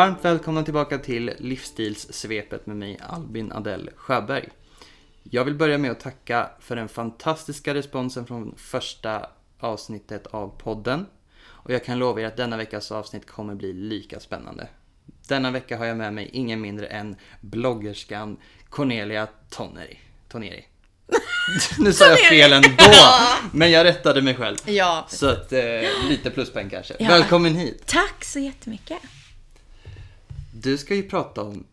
Varmt välkomna tillbaka till Livsstilssvepet med mig Albin Adell Sjöberg. Jag vill börja med att tacka för den fantastiska responsen från första avsnittet av podden. Och jag kan lova er att denna veckas avsnitt kommer bli lika spännande. Denna vecka har jag med mig ingen mindre än bloggerskan Cornelia Toneri. Toneri. nu sa jag fel ändå, men jag rättade mig själv. Ja, Så att, eh, lite pluspoäng kanske. Ja. Välkommen hit. tack så jättemycket. Du ska ju prata om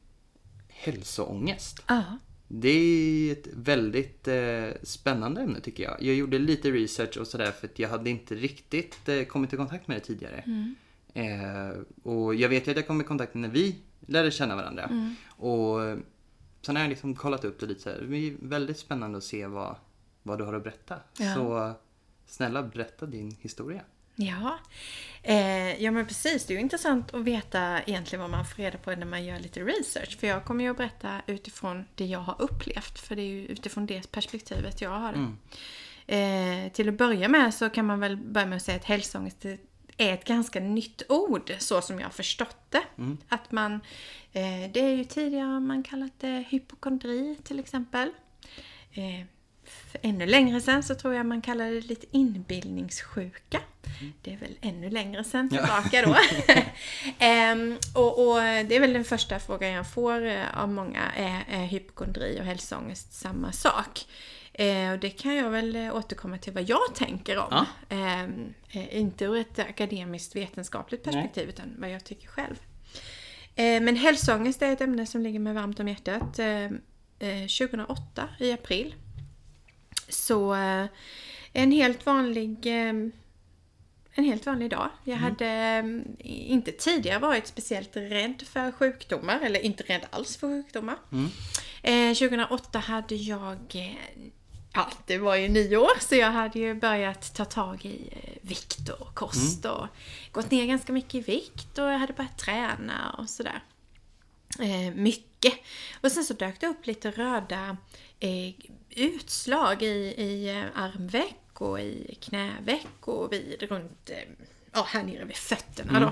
hälsoångest. Ja, Det är ett väldigt eh, spännande ämne tycker jag. Jag gjorde lite research och sådär för att jag hade inte riktigt eh, kommit i kontakt med det tidigare. Eh, och jag vet ju att jag kom i kontakt när vi lärde känna varandra. Och eh, sen har jag liksom kollat upp det lite så här. Det är väldigt spännande att se vad, vad du har att berätta. Ja. Så snälla berätta din historia. Ja. Eh, ja men precis, det är ju intressant att veta egentligen vad man får reda på när man gör lite research. För jag kommer ju att berätta utifrån det jag har upplevt. För det är ju utifrån det perspektivet jag har det. Eh, till att börja med så kan man väl börja med att säga att hälsoångest är ett ganska nytt ord, så som jag har förstått det. Att man, eh, det är ju tidigare man kallat det hypokondri till exempel. Eh, för ännu längre sen så tror jag man kallade det lite inbildningssjuka. Det är väl ännu längre sen tillbaka då. Ehm, och, och det är väl den första frågan jag får eh, av många. Är, är hypokondri och hälsoångest samma sak? Eh, och det kan jag väl eh, återkomma till vad jag tänker om. Ja. Ehm, eh, inte ur ett akademiskt vetenskapligt Nej. perspektiv utan vad jag tycker själv. Eh, Men hälsoångest är ett ämne som ligger mig varmt om hjärtat. Eh, eh, 2008 i april så eh, en helt vanlig eh, en helt vanlig dag. Jag hade eh, inte tidigare varit speciellt rädd för sjukdomar, eller inte rädd alls för sjukdomar. Eh, 2008 hade jag, ja det var ju nio år, så jag hade ju börjat ta tag i vikt och kost och gått ner ganska mycket i vikt och jag hade börjat träna och sådär mycket. Och sen så dök det upp lite röda utslag i, i eh, armveck och i knäveck och vid, runt, eh, ja här nere vid fötterna då.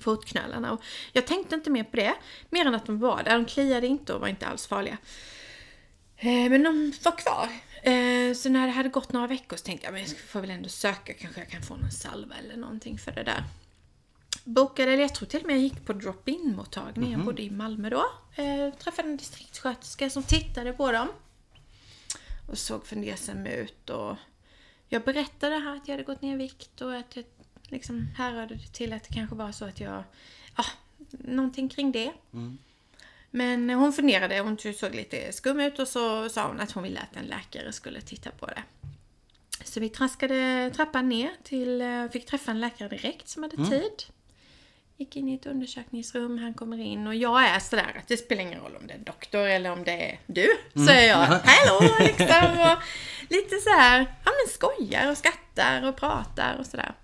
Fotknölarna. Och jag tänkte inte mer på det, mer än att de var där. De kliade inte och var inte alls farliga. Eh, men de var kvar. Så när det hade gått några veckor så tänkte jag, men jag får väl ändå söka, kanske jag kan få någon salva eller någonting för det där bokade, eller jag tror till och med jag gick på drop-in mottagning. Jag bodde i Malmö då. Eh, träffade en distriktssköterska som tittade på dem. Och såg fundersam ut och jag berättade här att jag hade gått ner i vikt och att jag liksom härrörde det till att det kanske var så att jag, ja, någonting kring det. Men hon funderade, hon såg lite skum ut och så sa hon att hon ville att en läkare skulle titta på det. Så vi traskade trappan ner till, eh, fick träffa en läkare direkt som hade tid. Gick in i ett undersökningsrum, han kommer in och jag är sådär att det spelar ingen roll om det är doktor eller om det är du. Så är jag hallå liksom och lite så här, ja men skojar och skrattar och pratar och sådär.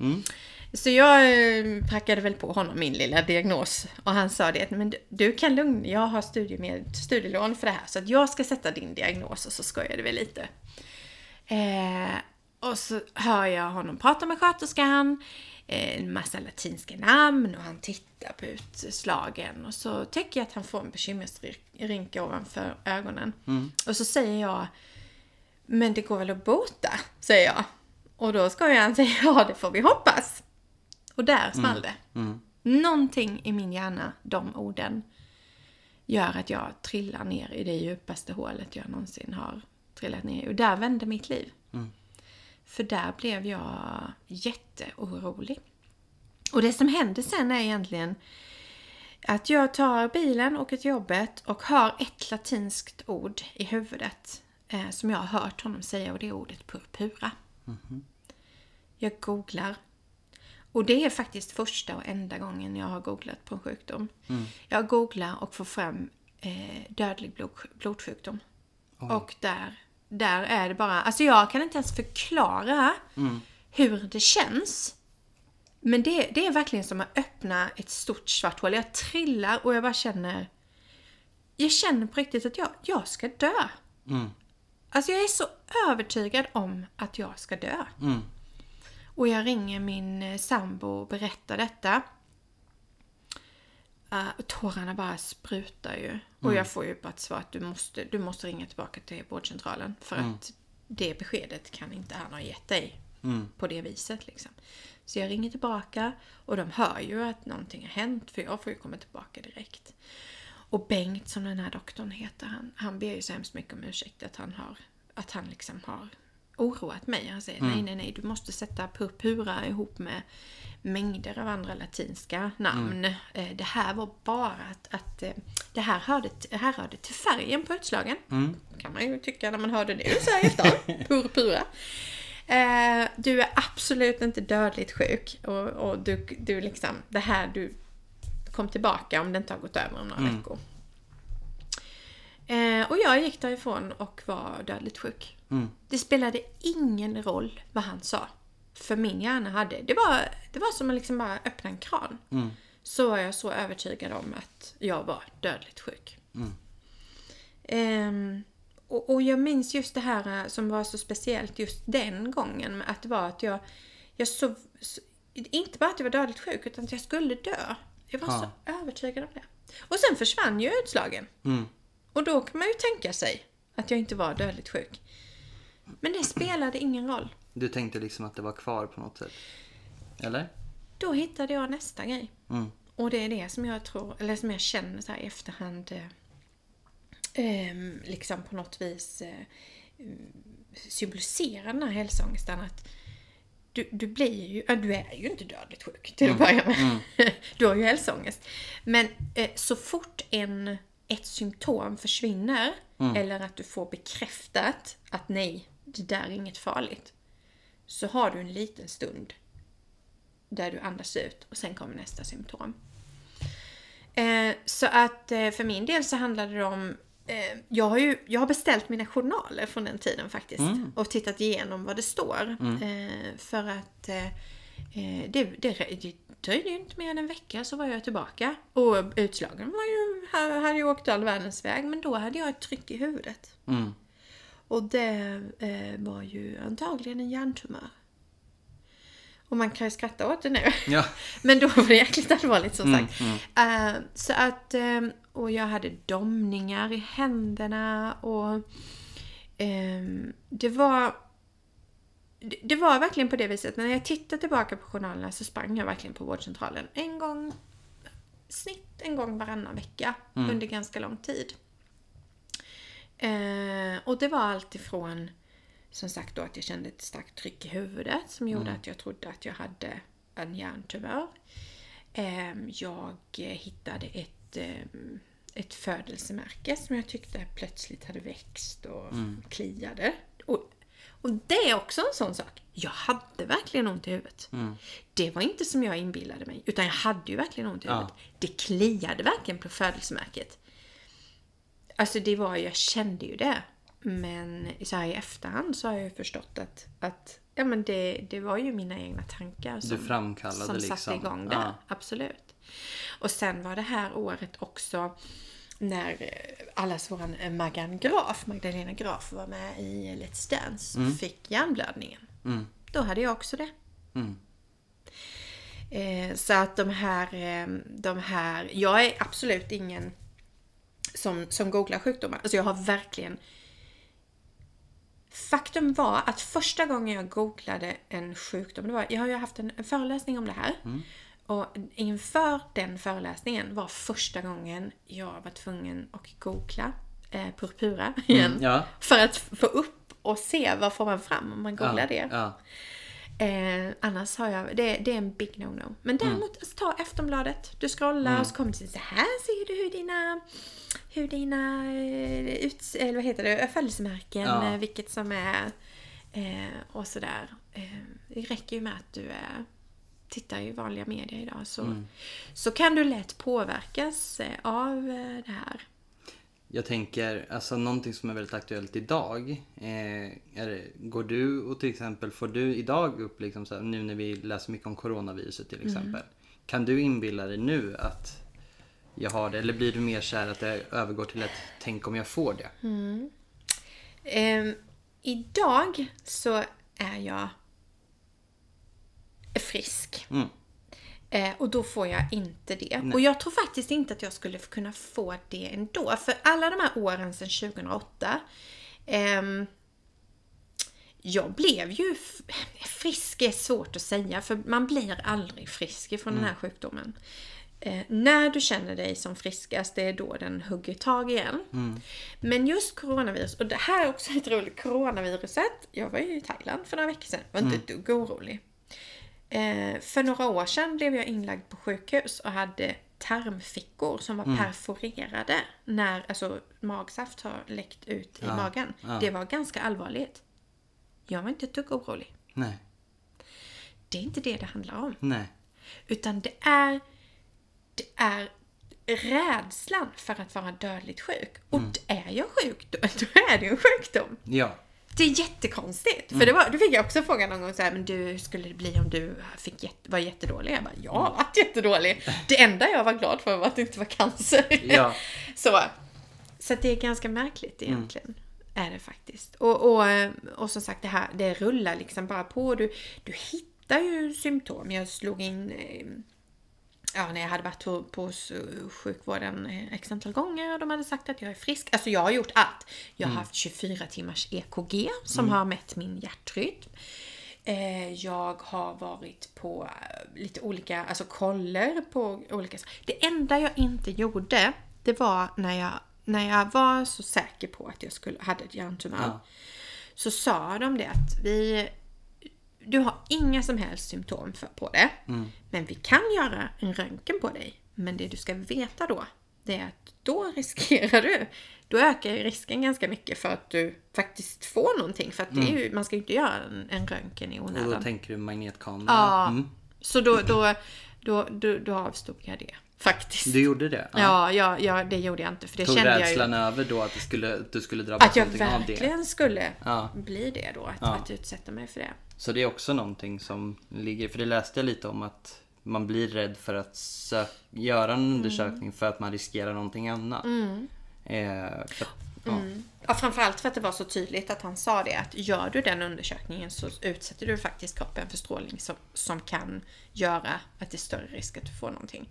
Så jag eh, prackade väl på honom min lilla diagnos och han sa det att men du, du kan lugna jag har studiemed, studielån för det här så att jag ska sätta din diagnos och så skojade vi lite. Eh, och så hör jag honom prata med sköterskan, en massa latinska namn och han tittar på utslagen och så tycker jag att han får en bekymmersrynka ovanför ögonen. Och så säger jag, men det går väl att bota, säger jag. Och då ska han säga, ja det får vi hoppas. Och där small det. Någonting i min hjärna, de orden, gör att jag trillar ner i det djupaste hålet jag någonsin har trillat ner i. Och där vände mitt liv. För där blev jag jätteorolig. Och det som händer sen är egentligen att jag tar bilen, åker till jobbet och har ett latinskt ord i huvudet eh, som jag har hört honom säga och det är ordet purpura. Jag googlar. Och det är faktiskt första och enda gången jag har googlat på en sjukdom. Jag googlar och får fram eh, dödlig blod, blodsjukdom. Och där, där är det bara, alltså jag kan inte ens förklara hur det känns. Men det, det är verkligen som att öppna ett stort svart hål. Jag trillar och jag bara känner... Jag känner på riktigt att jag, jag ska dö. Alltså jag är så övertygad om att jag ska dö. Och jag ringer min eh, sambo och berättar detta. Uh, tårarna bara sprutar ju. Och jag får ju bara ett svar att du måste, du måste ringa tillbaka till vårdcentralen. För att det beskedet kan inte han ha gett dig på det viset. Liksom. Så jag ringer tillbaka och de hör ju att någonting har hänt för jag får ju komma tillbaka direkt. Och Bengt som den här doktorn heter, han, han ber ju så hemskt mycket om ursäkt att han har, att han liksom har oroat mig. Han säger nej, nej, nej, du måste sätta purpura ihop med mängder av andra latinska namn. Eh, Det här var bara att, att eh, det här hörde, här hörde till färgen på utslagen. Kan man ju tycka när man hörde det så här efteråt. Purpura. Eh, du är absolut inte dödligt sjuk och, och du, du liksom, det här du kom tillbaka om det inte har gått över om några veckor. Eh, och jag gick därifrån och var dödligt sjuk. Det spelade ingen roll vad han sa. För min hjärna hade, det var, det var som att liksom bara öppna en kran. Så var jag så övertygad om att jag var dödligt sjuk. Ehm, och, och jag minns just det här eh, som var så speciellt just den gången. Att det var att jag, jag så inte bara att jag var dödligt sjuk utan att jag skulle dö. Jag var Ja. så övertygad om det. Och sen försvann ju utslagen. Mm. Och då kan man ju tänka sig att jag inte var dödligt sjuk. Men det spelade ingen roll. Du tänkte liksom att det var kvar på något sätt? Eller? Då hittade jag nästa grej. Mm. Och det är det som jag tror, eller som jag känner så här i efterhand eh, ehm, liksom på något vis eh, mm, symboliserar den här hälsoångesten att du, du blir ju, du är ju inte dödligt sjuk till att börja med. Du har ju hälsoångest. Men eh, så fort en, ett symptom försvinner eller att du får bekräftat att nej, det där är inget farligt. Så har du en liten stund där du andas ut och sen kommer nästa symptom. Eh, så att eh, för min del så handlade det om eh, jag, har ju, jag har beställt mina journaler från den tiden faktiskt och tittat igenom vad det står. Eh, för att det, det, det dröjde ju inte mer än en vecka så var jag tillbaka. Och utslagen var ju, hade ju åkt all världens väg men då hade jag ett tryck i huvudet. Mm. Och det eh, var ju antagligen en hjärntumör. Och man kan ju skratta åt det nu. Ja. Men då var det jäkligt allvarligt som sagt. Eh, så att, eh, och jag hade domningar i händerna och ehm, det var det var verkligen på det viset. När jag tittar tillbaka på journalerna så sprang jag verkligen på vårdcentralen en gång, snitt en gång varannan vecka under ganska lång tid. Eh, och det var allt ifrån som sagt då att jag kände ett starkt tryck i huvudet som gjorde att jag trodde att jag hade en hjärntumör. Eh, jag hittade ett, eh, ett födelsemärke som jag tyckte plötsligt hade växt och kliade. Och, och det är också en sån sak. Jag hade verkligen ont i huvudet. Det var inte som jag inbillade mig, utan jag hade ju verkligen ont i Ja. huvudet. Det kliade verkligen på födelsemärket. Alltså det var, jag kände ju det. Men så här i efterhand så har jag ju förstått att, att ja, men det, det var ju mina egna tankar som, framkallade som satte liksom. igång det. Ja. Absolut. Och sen var det här året också när allas våran eh, Maggan Graf, Magdalena Graf var med i Let's Dance och fick hjärnblödningen. Mm. Då hade jag också det. Mm. Eh, så att de här, eh, de här, jag är absolut ingen som, som googlar sjukdomar. Alltså jag har verkligen Faktum var att första gången jag googlade en sjukdom, det var, jag har ju haft en, en föreläsning om det här. Och inför den föreläsningen var första gången jag var tvungen att googla eh, purpura igen. Ja. För att få upp och se vad får man fram om man googlar ja. det. Ja. Eh, annars har jag, det, det är en big no-no. Men däremot, alltså, ta Aftonbladet. Du scrollar och så kommer det så här ser du hur dina, hur dina eh, ut, eller vad heter det, födelsemärken, Ja. eh, vilket som är eh, och sådär. Eh, det räcker ju med att du eh, tittar i vanliga medier idag så, så kan du lätt påverkas av det här. Jag tänker, alltså någonting som är väldigt aktuellt idag. Eh, är går du och till exempel, får du idag upp liksom så här, nu när vi läser mycket om coronaviruset till exempel. Kan du inbilla dig nu att jag har det? Eller blir du mer kär att det övergår till ett tänk om jag får det? Ehm, idag så är jag frisk. Mm. Eh, och då får jag inte det. Nej. Och jag tror faktiskt inte att jag skulle kunna få det ändå. För alla de här åren sedan 2008 ehm, jag blev ju frisk är svårt att säga för man blir aldrig frisk från den här sjukdomen. Eh, när du känner dig som friskast, det är då den hugger tag igen. Men just coronavirus, och det här är också lite roligt, coronaviruset. Jag var ju i Thailand för några veckor sedan, var inte ett dugg orolig. Eh, för några år sedan blev jag inlagd på sjukhus och hade tarmfickor som var perforerade när alltså, magsaft har läckt ut i Ja, magen. ja. Det var ganska allvarligt. Jag var inte ett dugg orolig. Nej. Det är inte det det handlar om. Nej. Utan det är, det är rädslan för att vara dödligt sjuk. Och är jag sjuk, då, då är det ju en sjukdom. Ja. Det är jättekonstigt. För det var, då fick jag också frågan någon gång så här, men du, hur skulle det bli om du fick jätte, var jättedålig? Jag bara, jag har varit jättedålig. Det enda jag var glad för var att det inte var cancer. Ja. så, så det är ganska märkligt egentligen. Är det faktiskt. Och, och, och som sagt, det här det rullar liksom bara på. Du, du hittar ju symptom. Jag slog in eh, Ja, när jag hade varit på, sjukvården eh, x antal gånger och de hade sagt att jag är frisk. Alltså jag har gjort allt. Jag har haft 24 timmars EKG som har mätt min hjärtrytm. Eh, jag har varit på eh, lite olika, alltså koller på olika Det enda jag inte gjorde, det var när jag, när jag var så säker på att jag skulle, hade ett hjärntumör. Ja. Så sa de det att vi du har inga som helst symptom för, på det. Men vi kan göra en röntgen på dig. Men det du ska veta då, det är att då riskerar du, då ökar risken ganska mycket för att du faktiskt får någonting. För att är ju, man ska ju inte göra en, en röntgen i Och då onödan. tänker du magnetkamera? Ja, Mm. så då, då, då, då, då avstod jag det. Faktiskt. Du gjorde det? Ja, ja, ja, det gjorde jag inte. För det Tog kände jag ju. rädslan över då att, det skulle, att du skulle drabbas Att jag av det? verkligen skulle Ja. bli det då. Att, Ja. att utsätta mig för det. Så det är också någonting som ligger, för det läste jag lite om att man blir rädd för att sö- göra en undersökning för att man riskerar någonting annat. Eh, för, ja. Mm. Ja, framförallt för att det var så tydligt att han sa det att gör du den undersökningen så utsätter du faktiskt kroppen för strålning som, som kan göra att det är större risk att du får någonting.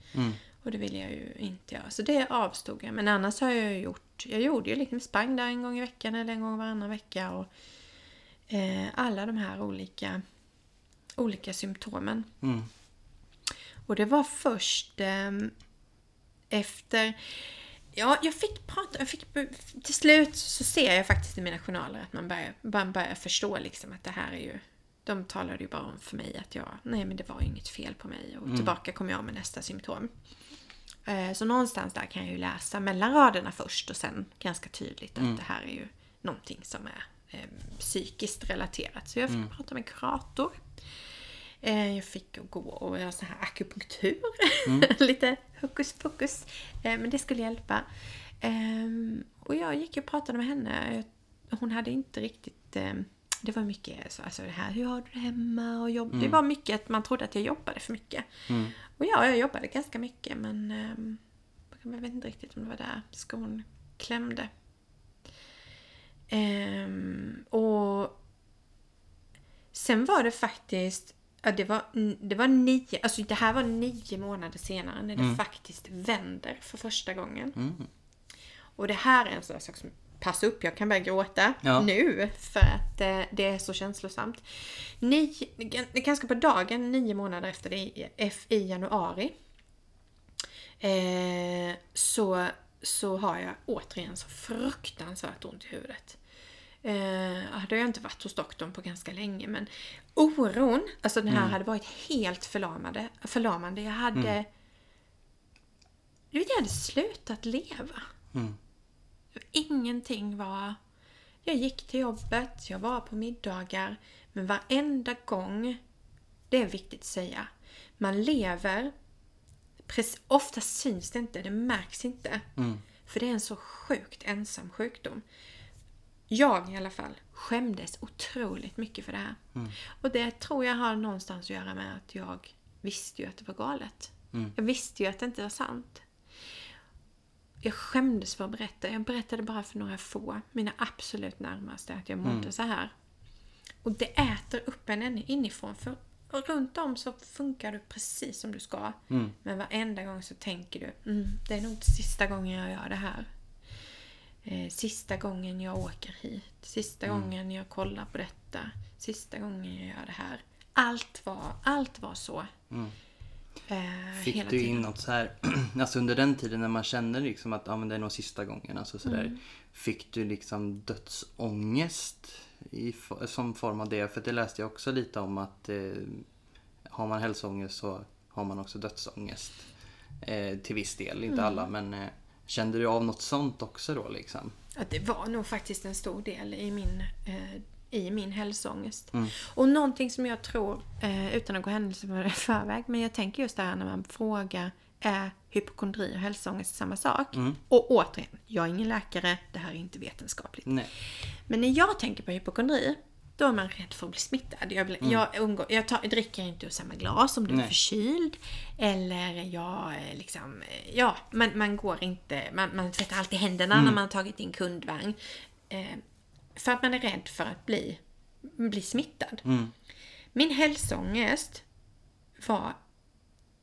Och det vill jag ju inte göra. Så det avstod jag. Men annars har jag ju gjort, jag gjorde ju liksom sprang där en gång i veckan eller en gång varannan vecka. Och, eh, alla de här olika, olika symptomen. Mm. Och det var först ehm, efter... Ja, jag fick prata... Jag fick, till slut så ser jag faktiskt i mina journaler att man börjar, man börjar förstå liksom att det här är ju... De talade ju bara om för mig att jag... Nej, men det var ju inget fel på mig. Och tillbaka kom jag med nästa symptom. Eh, Så någonstans där kan jag ju läsa mellan raderna först och sen ganska tydligt att det här är ju någonting som är eh, psykiskt relaterat. Så jag fick prata med kurator. Eh, Jag fick gå och göra så här akupunktur. Lite hokus pokus. Eh, Men det skulle hjälpa. Ehm, Och jag gick och pratade med henne. Hon hade inte riktigt... eh, Det var mycket så, alltså det här, hur har du det hemma och jobb? Det var mycket att man trodde att jag jobbade för mycket. Och ja, jag jobbade ganska mycket men ehm, jag vet inte riktigt om det var där skon klämde. Ehm, och sen var det faktiskt, ja, det var, det var nio, alltså det här var nio månader senare när det faktiskt vänder för första gången. Mm. Och det här är en sån sak som, passa upp, jag kan börja gråta Ja. nu för att eh, det är så känslosamt. Nio, ganska på dagen, nio månader efter det, i- januari, eh, så, så har jag återigen så fruktansvärt ont i huvudet. Eh, hade jag inte varit hos doktorn på ganska länge men oron, alltså den här hade varit helt förlamande. förlamande. Jag hade... Du vet, jag hade slutat leva. Mm. Ingenting var... Jag gick till jobbet, jag var på middagar, men varenda gång, det är viktigt att säga, man lever, ofta syns det inte, det märks inte. Mm. För det är en så sjukt ensam sjukdom. Jag i alla fall skämdes otroligt mycket för det här. Och det tror jag har någonstans att göra med att jag visste ju att det var galet. Jag visste ju att det inte var sant. Jag skämdes för att berätta. Jag berättade bara för några få, mina absolut närmaste, att jag mådde så här. Och det äter upp en in- inifrån. För runt om så funkar du precis som du ska. Mm. Men varenda gång så tänker du, mm, det är nog inte sista gången jag gör det här. Eh, sista gången jag åker hit. Sista Mm. gången jag kollar på detta. Sista gången jag gör det här. Allt var, allt var så. Mm. Eh, Fick du tiden. in något så här, alltså under den tiden när man kände liksom att ja, men det är nog sista gången, alltså sådär. Mm. Fick du liksom dödsångest i, som form av det? För det läste jag också lite om att eh, har man hälsoångest så har man också dödsångest. Eh, till viss del, inte Mm. alla men eh, kände du av något sånt också då liksom? Ja, det var nog faktiskt en stor del i min, eh, i min hälsoångest. Mm. Och någonting som jag tror, eh, utan att gå händelserna i förväg, men jag tänker just det här när man frågar är hypokondri och hälsoångest samma sak? Mm. Och återigen, jag är ingen läkare, det här är inte vetenskapligt. Nej. Men när jag tänker på hypokondri, då är man rädd för att bli smittad. Jag, blir, jag, umgår, jag, tar, jag dricker inte ur samma glas om du är Nej. förkyld. Eller jag eh, liksom, eh, ja, man, man går inte, man, man tvättar alltid händerna när man har tagit in kundvagn. Eh, för att man är rädd för att bli, bli smittad. Mm. Min hälsoångest var,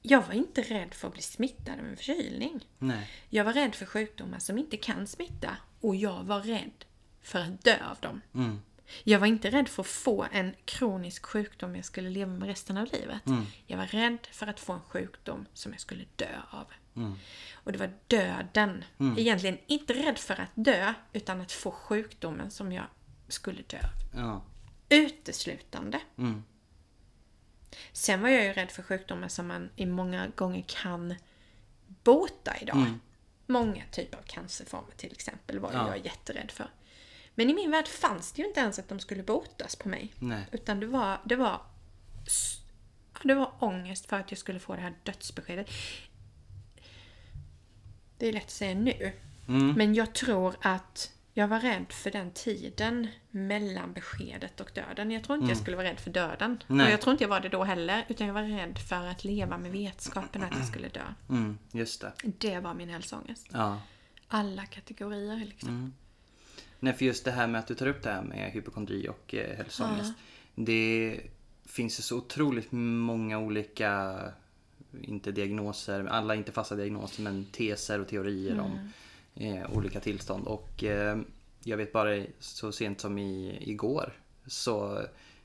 jag var inte rädd för att bli smittad av en förkylning. Nej. Jag var rädd för sjukdomar som inte kan smitta och jag var rädd för att dö av dem. Mm. Jag var inte rädd för att få en kronisk sjukdom jag skulle leva med resten av livet. Mm. Jag var rädd för att få en sjukdom som jag skulle dö av. Mm. Och det var döden. Egentligen inte rädd för att dö, utan att få sjukdomen som jag skulle dö. Ja. Uteslutande. Mm. Sen var jag ju rädd för sjukdomar som man i många gånger kan bota idag. Mm. Många typer av cancerformer till exempel var Ja. jag jätterädd för. Men i min värld fanns det ju inte ens att de skulle botas på mig. Nej. Utan det var, det var, det var ångest för att jag skulle få det här dödsbeskedet. Det är lätt att säga nu. Mm. Men jag tror att jag var rädd för den tiden mellan beskedet och döden. Jag tror inte jag skulle vara rädd för döden. Mm. Nej. Och jag tror inte jag var det då heller. Utan jag var rädd för att leva med vetskapen att jag skulle dö. Mm. Just det. Det var min hälsoångest. Ja. Alla kategorier liksom. Mm. Nej, för just det här med att du tar upp det här med hypokondri och eh, hälsoångest. Det finns ju så otroligt många olika, inte diagnoser, alla inte fasta diagnoser, men teser och teorier om eh, olika tillstånd. Och eh, jag vet bara så sent som i, igår så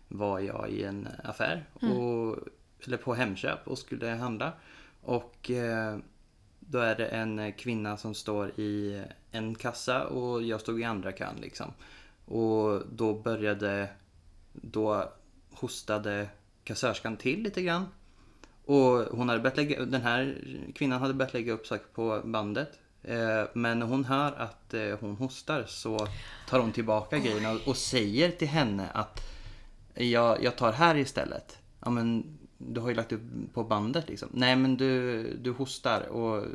var jag i en affär, och, eller på Hemköp och skulle handla. Och eh, då är det en kvinna som står i en kassa och jag stod i andra kön liksom. Och då började, då hostade kassörskan till lite grann. Och hon hade börjat lägga, den här kvinnan hade börjat lägga upp saker på bandet. Eh, Men när hon hör att eh, hon hostar så tar hon tillbaka grejerna och- och säger till henne att jag, jag tar här istället. Ja men du har ju lagt upp på bandet liksom. Nej men du, du hostar och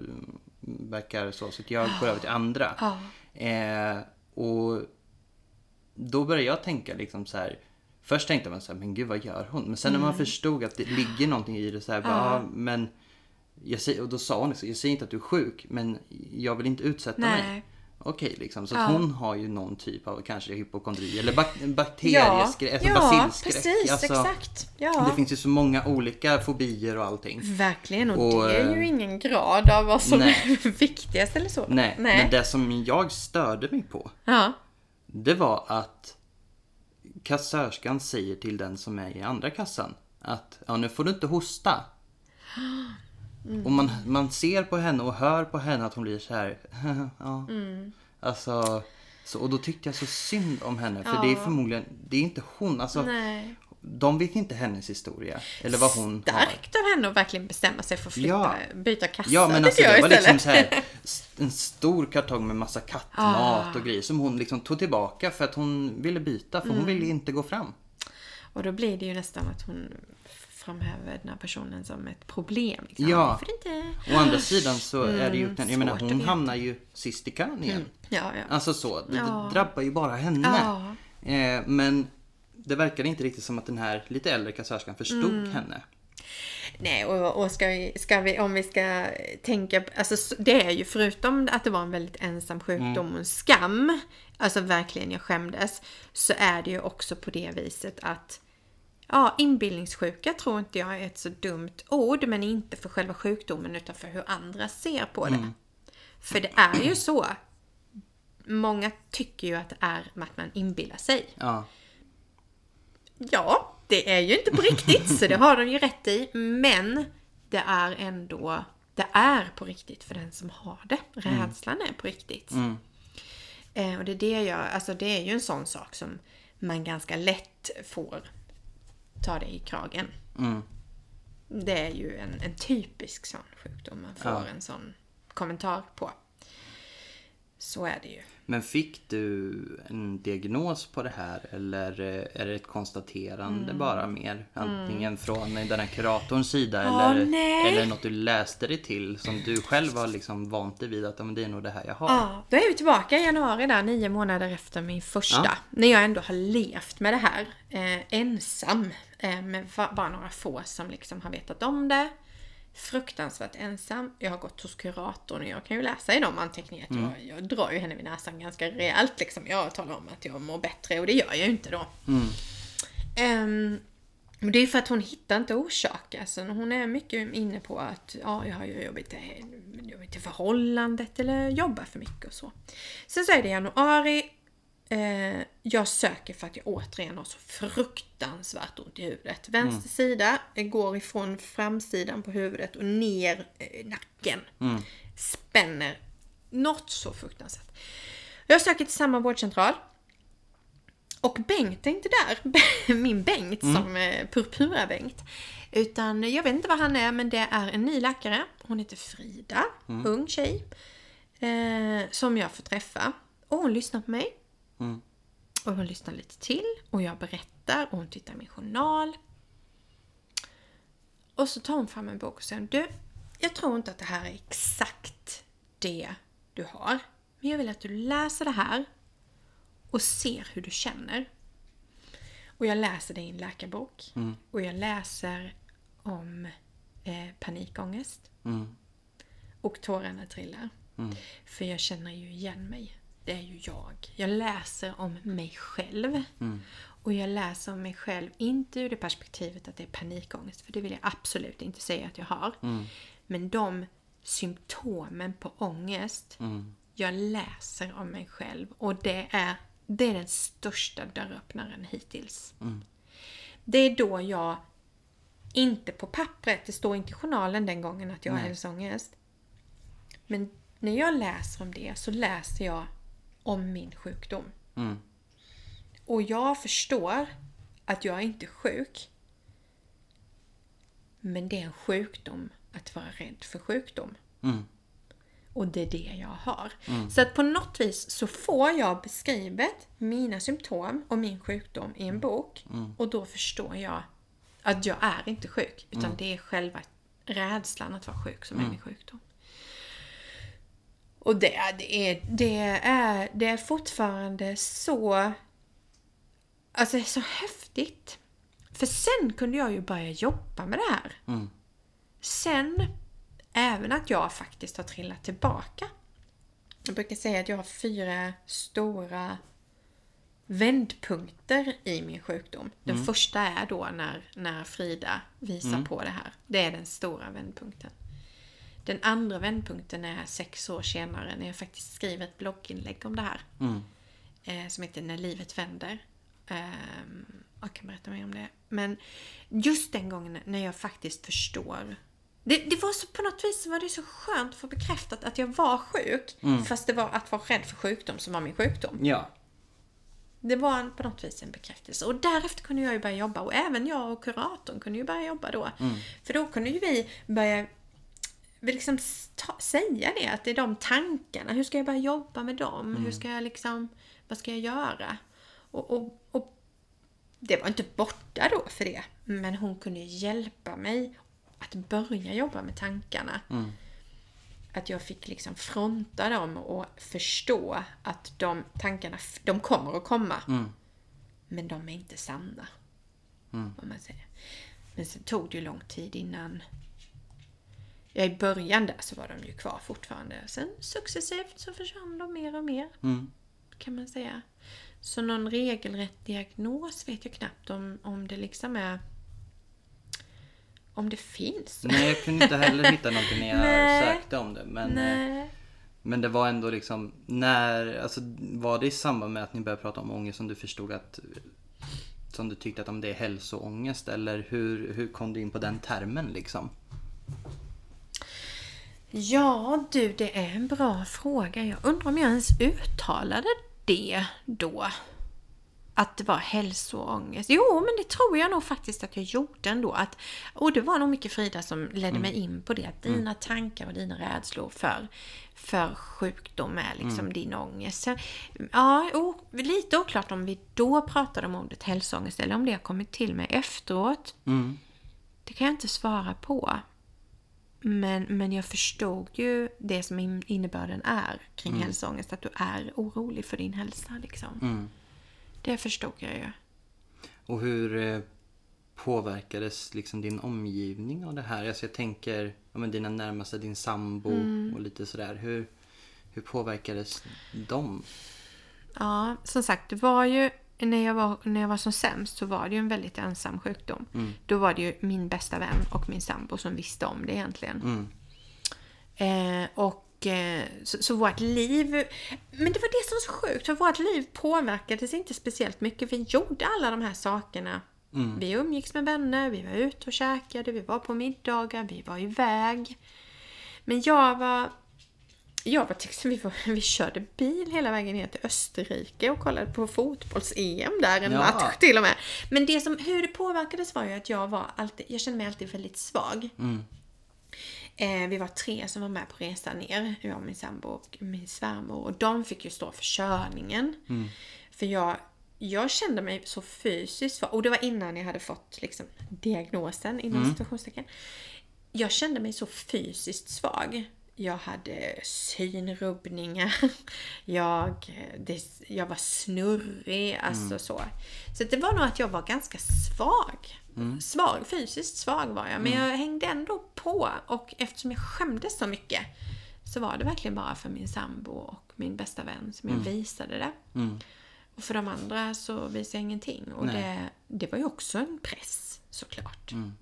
verkar så. Så jag går över till andra. Ja. Eh, och då började jag tänka liksom så här. Först tänkte man så här, men gud vad gör hon? Men sen när man Mm. förstod att det ligger någonting i det så här, bara, ja. men jag säger, och då sa hon liksom, jag säger inte att du är sjuk, men jag vill inte utsätta mig. Nej. Okej, liksom. Så Ja. hon har ju någon typ av kanske hypokondri eller bak bakterieskräck, alltså ja precis, alltså, exakt. Ja. Det finns ju så många olika fobier och allting. Verkligen, och, Och, det är ju eh, ingen grad av vad som nej. är viktigast eller så. Nej, men det som jag störde mig på, Ja. det var att kassörskan säger till den som är i andra kassan att ja, nu får du inte hosta. Och man, man ser på henne och hör på henne att hon blir så här. ja. Alltså, så, och då tyckte jag så synd om henne. För det är Ja. förmodligen, det är inte hon. Alltså, Nej. De vet inte hennes historia. Eller vad hon har. Starkt av henne att verkligen bestämma sig för att flytta, Ja. byta kassa. Ja men alltså det var liksom istället. så här, en stor kartong med massa kattmat och grejer som hon liksom tog tillbaka för att hon ville byta för hon Mm. ville inte gå fram. Och då blir det ju nästan att hon framhäver den här personen som ett problem. Liksom. Ja. Inte? Å andra sidan så är det ju, Mm, jag menar hon hamnar ju sist i kön igen. Ja, ja. Alltså så, det, Ja. drabbar ju bara henne. Ja. Eh, men det verkade inte riktigt som att den här lite äldre kassörskan förstod Mm. henne. Nej, och, och ska, vi, ska vi, om vi ska tänka, alltså det är ju förutom att det var en väldigt ensam sjukdom och en skam, alltså verkligen jag skämdes, så är det ju också på det viset att Ja, inbildningssjuka tror inte jag är ett så dumt ord, men inte för själva sjukdomen utan för hur andra ser på det. För det är ju så. Många tycker ju att det är att man inbillar sig. Ja. Ja, det är ju inte på riktigt, så det har de ju rätt i. Men det är ändå, det är på riktigt för den som har det. Rädslan är på riktigt. Mm. Eh, och det är det jag, alltså det är ju en sån sak som man ganska lätt får ta det i kragen. Mm. Det är ju en, en typisk sån sjukdom man får Ja. en sån kommentar på. Så är det ju. Men fick du en diagnos på det här eller eh, är det ett konstaterande Mm. bara mer? Antingen från den här kuratorns sida Ja, eller, nej. eller något du läste dig till som du själv har liksom vant dig vid att "Ja, men det är nog det här jag har. Ja, då är vi tillbaka i januari där, nio månader efter min första. Ja. När jag ändå har levt med det här eh, ensam. Eh, med bara några få som liksom har vetat om det. Fruktansvärt ensam. Jag har gått hos kuratorn och jag kan ju läsa i de anteckningarna att jag, jag drar ju henne vid näsan ganska rejält. Liksom. Jag talar om att jag mår bättre och det gör jag ju inte då. Ehm, men det är för att hon hittar inte orsak. Alltså, hon är mycket inne på att ja, jag har ju i, jobbigt i förhållandet eller jobbar för mycket och så. Sen så är det januari. Eh, jag söker för att jag återigen har så fruktansvärt ont i huvudet. Vänster sida går ifrån framsidan på huvudet och ner eh, nacken. Spänner något så fruktansvärt. Jag söker till samma vårdcentral. Och Bengt är inte där. Min Bengt som eh, Purpura-Bengt. Utan jag vet inte vad han är men det är en ny läkare. Hon heter Frida. Ung tjej. Eh, som jag får träffa. Och hon lyssnar på mig. Mm. Och hon lyssnar lite till. Och jag berättar och hon tittar i min journal. Och så tar hon fram en bok och säger Du, jag tror inte att det här är exakt det du har. Men jag vill att du läser det här och ser hur du känner. Och jag läser det i en läkarbok. Och jag läser om eh, panikångest. Mm. Och tårarna trillar. För jag känner ju igen mig. Det är ju jag. Jag läser om mig själv. Och jag läser om mig själv, inte ur det perspektivet att det är panikångest. För det vill jag absolut inte säga att jag har. Men de symptomen på ångest jag läser om mig själv. Och det är, det är den största dörröppnaren hittills. Det är då jag, inte på pappret, det står inte i journalen den gången att jag har hälsoångest. Men när jag läser om det så läser jag om min sjukdom. Mm. Och jag förstår att jag är inte sjuk. Men det är en sjukdom att vara rädd för sjukdom. Mm. Och det är det jag har. Så att på något vis så får jag beskrivet mina symptom och min sjukdom i en bok. Och då förstår jag att jag är inte sjuk. Utan det är själva rädslan att vara sjuk som är min sjukdom. Och det, är- det, är, det, är, det är fortfarande så... Alltså det är så häftigt. För sen kunde jag ju börja jobba med det här. Mm. Sen, även att jag faktiskt har trillat tillbaka. Jag brukar säga att jag har fyra stora vändpunkter i min sjukdom. Den första är då när, när Frida visar på det här. Det är den stora vändpunkten. Den andra vändpunkten är sex år senare när jag faktiskt skriver ett blogginlägg om det här. Mm. Eh, som heter När livet vänder. Ehm, jag kan berätta mer om det. Men just den gången när jag faktiskt förstår. Det, det var så, på något vis var det så skönt att få bekräftat att jag var sjuk. Fast det var att vara rädd för sjukdom som var min sjukdom. Ja. Det var en, på något vis en bekräftelse. Och därefter kunde jag ju börja jobba. Och även jag och kuratorn kunde ju börja jobba då. För då kunde ju vi börja vi liksom ta, säga det. Att det är de tankarna. Hur ska jag börja jobba med dem? Hur ska jag liksom... Vad ska jag göra? Och, och, och det var inte borta då för det. Men hon kunde hjälpa mig att börja jobba med tankarna. Att jag fick liksom fronta dem och förstå att de tankarna, de kommer att komma. Mm. Men de är inte sanna. Mm. Om man säger. Men sen tog det ju lång tid innan... Ja, i början där så var de ju kvar fortfarande. Sen successivt så försvann de mer och mer. Mm. Kan man säga. Så någon regelrätt diagnos vet jag knappt om, om det liksom är... Om det finns. Nej, jag kunde inte heller hitta någonting när jag Nej. sökte om det. Men, eh, Nej. men det var ändå liksom, när, alltså var det i samband med att ni började prata om ångest som du förstod att som du tyckte att om det är hälsoångest eller hur, hur kom du in på den termen liksom? Ja du, det är en bra fråga. Jag undrar om jag ens uttalade det då. Att det var hälsoångest. Jo, men det tror jag nog faktiskt att jag gjorde ändå. Att, och det var nog mycket Frida som ledde mig in på det. Att dina tankar och dina rädslor för, för sjukdom är liksom din ångest. Så, ja, o, lite oklart om vi då pratade om ordet hälsoångest eller om det har kommit till mig efteråt. Mm. Det kan jag inte svara på. Men, men jag förstod ju det som in- innebörden är kring hälsoångest. Att du är orolig för din hälsa. Liksom. Mm. Det förstod jag ju. Och hur eh, påverkades liksom din omgivning av det här? Alltså jag tänker, ja, men dina närmaste, din sambo och lite sådär. Hur, hur påverkades de? Ja, som sagt, det var ju när jag var, när jag var som sämst så var det ju en väldigt ensam sjukdom. Då var det ju min bästa vän och min sambo som visste om det egentligen. Mm. Eh, och eh, så, så vårt liv... Men det var det som var så sjukt, för vårt liv påverkades inte speciellt mycket. Vi gjorde alla de här sakerna. Vi umgicks med vänner, vi var ute och käkade, vi var på middagar, vi var iväg. Men jag var... Jag till exempel, vi, var, vi körde bil hela vägen ner till Österrike och kollade på fotbolls-EM där en Ja. match till och med. Men det som, hur det påverkades var ju att jag var alltid, jag kände mig alltid väldigt svag. Eh, vi var tre som var med på resan ner. Jag, min sambo och min svärmor. Och de fick ju stå för körningen. För jag, jag kände mig så fysiskt svag. Och det var innan jag hade fått liksom, diagnosen inom situationstecken. Jag kände mig så fysiskt svag. Jag hade synrubbningar. Jag, det, jag var snurrig. Alltså så. Så det var nog att jag var ganska svag. Svag, fysiskt svag var jag. Men jag hängde ändå på. Och eftersom jag skämdes så mycket så var det verkligen bara för min sambo och min bästa vän som jag visade det. Mm. Och för de andra så visade jag ingenting. Och Nej. det, det var ju också en press såklart. Mm.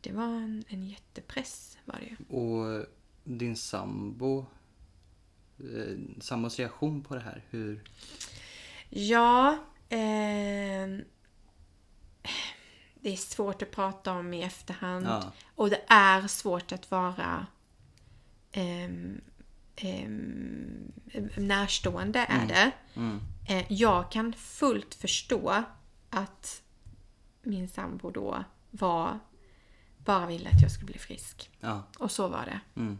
Det var en, en jättepress var det ju. Och din sambo, eh, sambos reaktion på det här, hur? Ja, ehm, det är svårt att prata om i efterhand. Ja. Och det är svårt att vara ehm, ehm, närstående, är det. Mm. Eh, jag kan fullt förstå att min sambo då var, bara ville att jag skulle bli frisk. Ja. Och så var det. Mm.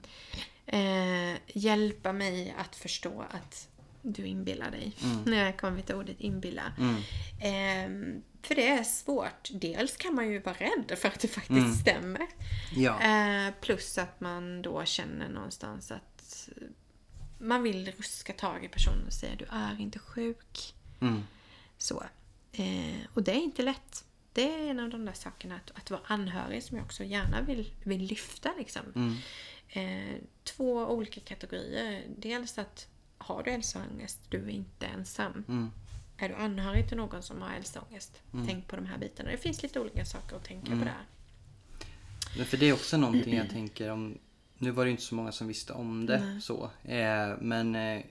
Eh, hjälpa mig att förstå att du inbillar dig. När jag kommer till ordet inbilla. Mm. Eh, för det är svårt. Dels kan man ju vara rädd för att det faktiskt stämmer. Ja. Eh, plus att man då känner någonstans att man vill ruska tag i personen och säga du är inte sjuk. Mm. Så. Eh, och det är inte lätt. Det är en av de där sakerna att, att vara anhörig som jag också gärna vill, vill lyfta. Liksom. Mm. Eh, två olika kategorier. Dels att har du hälsoångest, du är inte ensam. Mm. Är du anhörig till någon som har hälsoångest, tänk på de här bitarna. Det finns lite olika saker att tänka på där. Men för det är också någonting jag tänker om. Nu var det inte så många som visste om det så. Eh, men eh,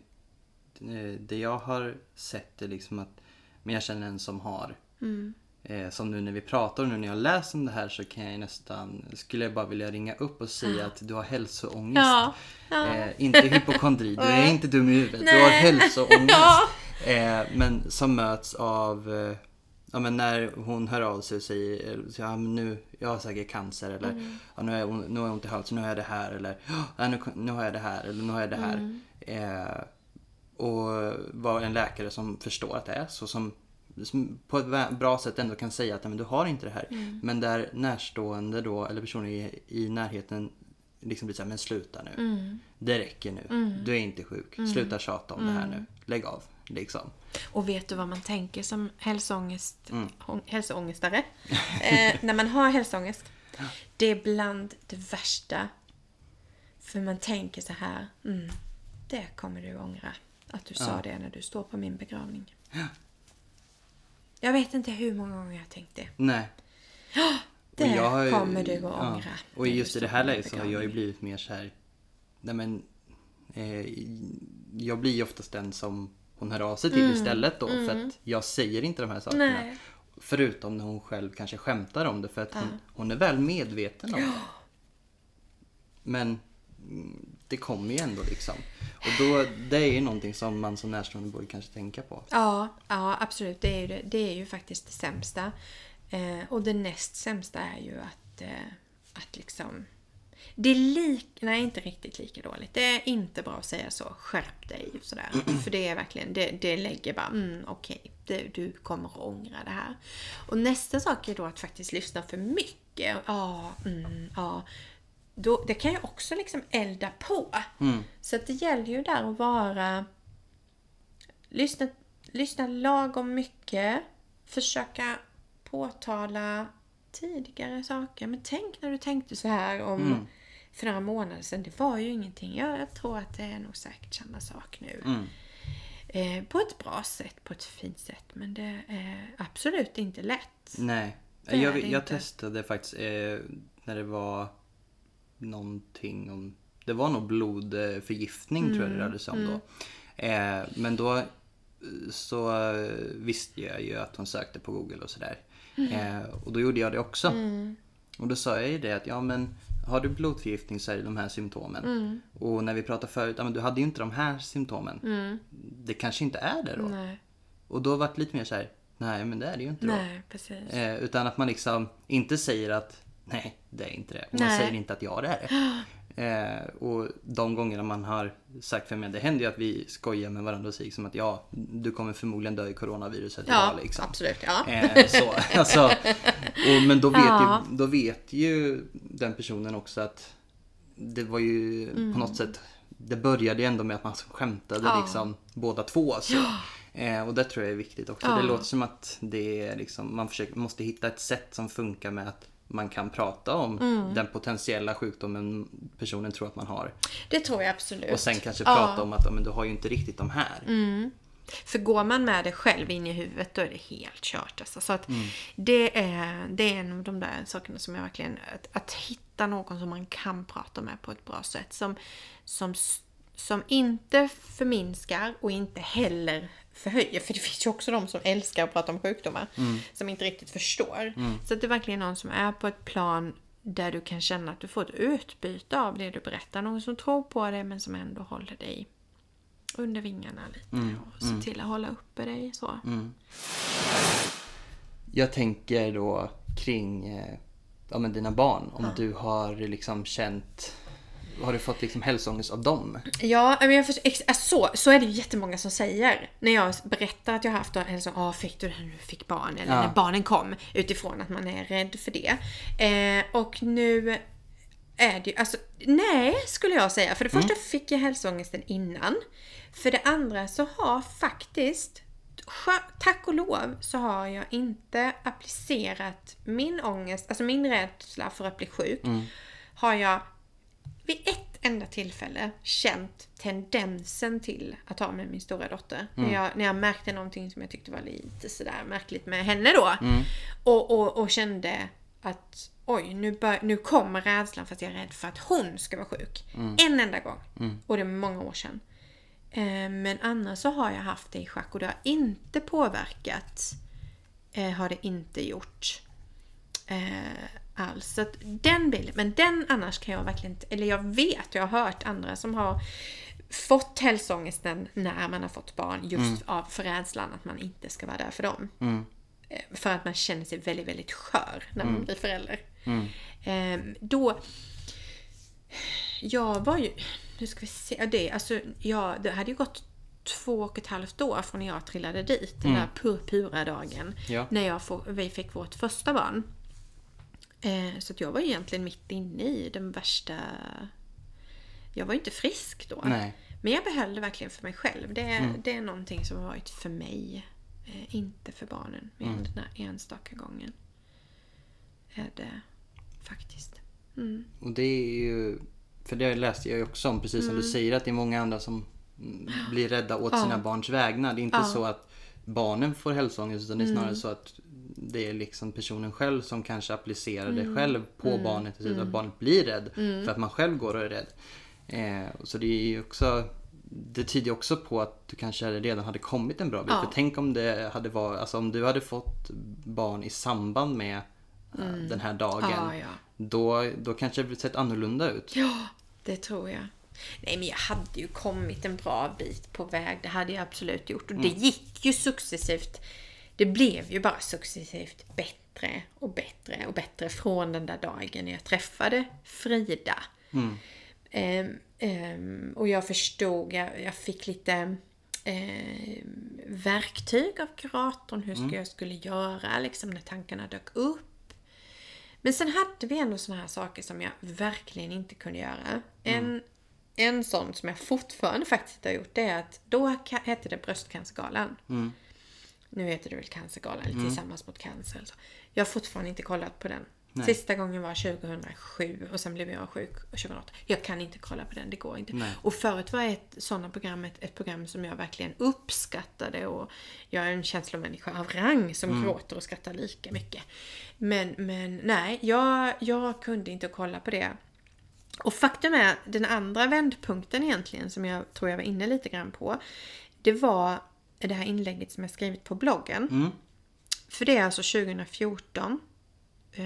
det jag har sett är liksom att, men jag känner en som har. Mm. Eh, som nu när vi pratar och nu när jag läser om det här så kan jag nästan, skulle jag bara vilja ringa upp och säga att du har hälsoångest. Ja, ja. Eh, inte hypokondri, du är inte dum i huvudet, du har Nej. hälsoångest. Ja. Eh, men som möts av, eh, ja men när hon hör av sig och säger, eh, ja men nu, jag har säkert cancer eller Mm. ja, nu, har jag, nu har jag ont i halsen, nu har jag det här eller ja, nu, nu har jag det här eller nu har jag det här. Mm. Eh, och vara en läkare som förstår att det är så, som på ett bra sätt ändå kan säga att "Nej, men du har inte det här. Mm. Men där närstående då, eller personer i, i närheten liksom blir såhär, men sluta nu. Mm. Det räcker nu. Du är inte sjuk. Sluta tjata om det här Mm. nu. Lägg av. Liksom. Och vet du vad man tänker som hälsoångest, Mm. ång- hälsoångestare? eh, när man har hälsoångest. Det är bland det värsta. För man tänker så här. Mm, det kommer du ångra. Att du sa Ja. det när du står på min begravning. Jag vet inte hur många gånger jag tänkt det. Nej. Det jag har ju- kommer du att ångra. Och just i det här läget så har jag ju blivit mer så här. Nej men. Eh, jag blir ju oftast den som hon hör av sig till istället då. För att jag säger inte de här sakerna. Mm. Nej. Förutom när hon själv kanske skämtar om det. För att hon, hon är väl medveten om det. Men mm, det kommer ju ändå liksom. Och då, det är ju någonting som man som närstående borde kanske tänka på. Ja, ja absolut. Det är ju, det, det är ju faktiskt det sämsta. Eh, och det näst sämsta är ju att, eh, att liksom... Det är lik, nej inte riktigt lika dåligt. Det är inte bra att säga så. Skärp dig och sådär. För det är verkligen, det, det lägger bara, mm, okej, det- du kommer att ångra det här. Och nästa sak är då att faktiskt lyssna för mycket. Ja, mm, ja. Då, det kan ju också liksom elda på. Så att det gäller ju där att vara lyssna, lyssna lagom mycket. Försöka påtala tidigare saker. Men tänk när du tänkte så här om för några månader sedan. Det var ju ingenting. Jag, jag tror att det är nog säkert samma sak nu. Mm. Eh, på ett bra sätt, på ett fint sätt. Men det är absolut inte lätt. Nej. Det Jag, jag testade faktiskt eh, när det var någonting om... Det var nog blodförgiftning tror jag Mm, det rörde sig om då. Eh, men då så eh, visste jag ju att hon sökte på Google och sådär. Mm. Eh, och då gjorde jag det också. Och då sa jag ju det att ja men har du blodförgiftning så är det de här symptomen. Mm. Och när vi pratade förut, ja men du hade ju inte de här symptomen. Det kanske inte är det då. Mm. Nej, Och då var det lite mer så här, nej men det är det ju inte då. nej precis. Eh, utan att man liksom inte säger att nej, det är inte det. Och man Nej. säger inte att ja, det är det. Eh, och de gångerna man har sagt för mig, det händer ju att vi skojar med varandra och säger liksom att ja, du kommer förmodligen dö i coronaviruset Ja, idag liksom. absolut. Ja. Eh, så, alltså, och, men då vet, Ja. ju, då vet ju den personen också att det var ju Mm. på något sätt Det började ju ändå med att man skämtade Ja. liksom båda två. Så. Eh, och det tror jag är viktigt också. Det låter som att det är liksom, man försöker, måste hitta ett sätt som funkar med att man kan prata om Mm. den potentiella sjukdomen personen tror att man har. Det tror jag absolut. Och sen kanske Ja. Mm. prata om att men du har ju inte riktigt de här. För går man med det själv in i huvudet då är det helt kört. Alltså. Så att Mm. det, är, det är en av de där sakerna som jag verkligen... Att, att hitta någon som man kan prata med på ett bra sätt. Som, som, som inte förminskar och inte heller förhöjer. För det finns ju också de som älskar att prata om sjukdomar. Som inte riktigt förstår. Så att det är verkligen någon som är på ett plan där du kan känna att du får ett utbyte av det du berättar. Någon som tror på det men som ändå håller dig under vingarna lite och se till att hålla uppe dig så. Jag tänker då kring eh, ja, men dina barn. Om du har liksom känt har du fått liksom hälsoångest av dem? Ja, men jag förstår, alltså, så, så är det ju jättemånga som säger. När jag berättar att jag har haft så, ah, fick du det när du fick barn? Eller Ja. när barnen kom. Utifrån att man är rädd för det. Eh, och nu är det ju, alltså nej skulle jag säga. För det första fick jag hälsoångesten innan. För det andra så har faktiskt Tack och lov så har jag inte applicerat min ångest, alltså min rädsla för att bli sjuk. Har jag vid ett enda tillfälle känt tendensen till att ha med min stora dotter. När, jag, när jag märkte någonting som jag tyckte var lite sådär märkligt med henne då. Och, och, och kände att oj, nu, bör, nu kommer rädslan för att jag är rädd för att hon ska vara sjuk. En enda gång. Och det är många år sedan. Eh, Men annars så har jag haft det i schack och det har inte påverkat. Eh, har det inte gjort. Eh, alls. Så den bilden, men den annars kan jag verkligen inte, eller jag vet, jag har hört andra som har fått hälsoångesten när man har fått barn just av för rädslan att man inte ska vara där för dem. Eh, För att man känner sig väldigt, väldigt skör när man blir förälder. Eh, då... Jag var ju... Nu ska vi se. Det, alltså, jag, det hade ju gått två och ett halvt år från när jag trillade dit. Den där purpura dagen. Ja. När jag får, vi fick vårt första barn. Eh, så att jag var egentligen mitt inne i den värsta... Jag var ju inte frisk då. Nej. Men jag behöll det verkligen för mig själv. Det, det är någonting som har varit för mig. Eh, inte för barnen. Mer än den här enstaka gången. Är det faktiskt. Mm. Och det är ju, för det läste jag ju också om, precis som Mm. du säger, att det är många andra som mm, blir rädda åt sina barns vägnar. Det är inte Ja. så att barnen får hälsoångest utan det är snarare så att det är liksom personen själv som kanske applicerar det själv på barnet. Mm. Att barnet blir rädd för att man själv går och är rädd. Eh, så det är också det tyder också på att du kanske redan hade kommit en bra bit. Ja. För tänk om det hade varit, alltså om du hade fått barn i samband med eh, den här dagen. Ja, ja. Då, då kanske det sett annorlunda ut. Ja, det tror jag. Nej, men jag hade ju kommit en bra bit på väg. Det hade jag absolut gjort. Och det gick ju successivt. Det blev ju bara successivt bättre och bättre och bättre från den där dagen jag träffade Frida. Ehm, ehm, och jag förstod, jag, jag fick lite ehm, verktyg av kuratorn hur ska jag skulle göra liksom när tankarna dök upp. Men sen hade vi ändå såna här saker som jag verkligen inte kunde göra. En, en sån som jag fortfarande faktiskt inte har gjort det är att då hette det Bröstcancergalan. Nu heter det väl Cancergalan, eller Tillsammans mot cancer. Alltså. Jag har fortfarande inte kollat på den. Sista gången var 2007 och sen blev jag sjuk 2008. Jag kan inte kolla på den, det går inte. Nej. Och förut var ett sådana program ett, ett program som jag verkligen uppskattade och jag är en känslomänniska av rang som gråter och skrattar lika mycket. Men, men nej, jag, jag kunde inte kolla på det. Och faktum är, den andra vändpunkten egentligen som jag tror jag var inne lite grann på. Det var det här inlägget som jag skrivit på bloggen. För det är alltså 2014. Eh,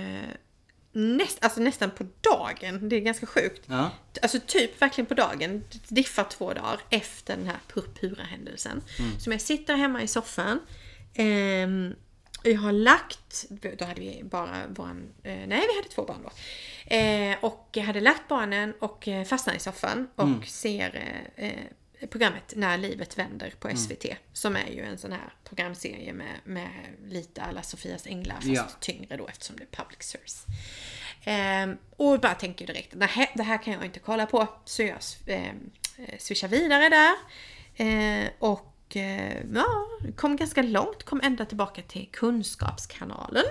näst, alltså nästan på dagen. Det är ganska sjukt. Ja. Alltså typ verkligen på dagen. Diffar två dagar efter den här purpura händelsen. Som jag sitter hemma i soffan. Ehm, jag har lagt, då hade vi bara våran, eh, nej vi hade två barn då. Eh, och jag hade lagt barnen och eh, fastnar i soffan och ser eh, eh, programmet När livet vänder på SVT. Som är ju en sån här programserie med, med lite alla Sofias änglar fast Ja. tyngre då eftersom det är public service. Ehm, och bara tänker direkt, nej det här kan jag inte kolla på. Så jag ehm, eh, swishar vidare där. Eh, och eh, ja, kom ganska långt, kom ända tillbaka till Kunskapskanalen.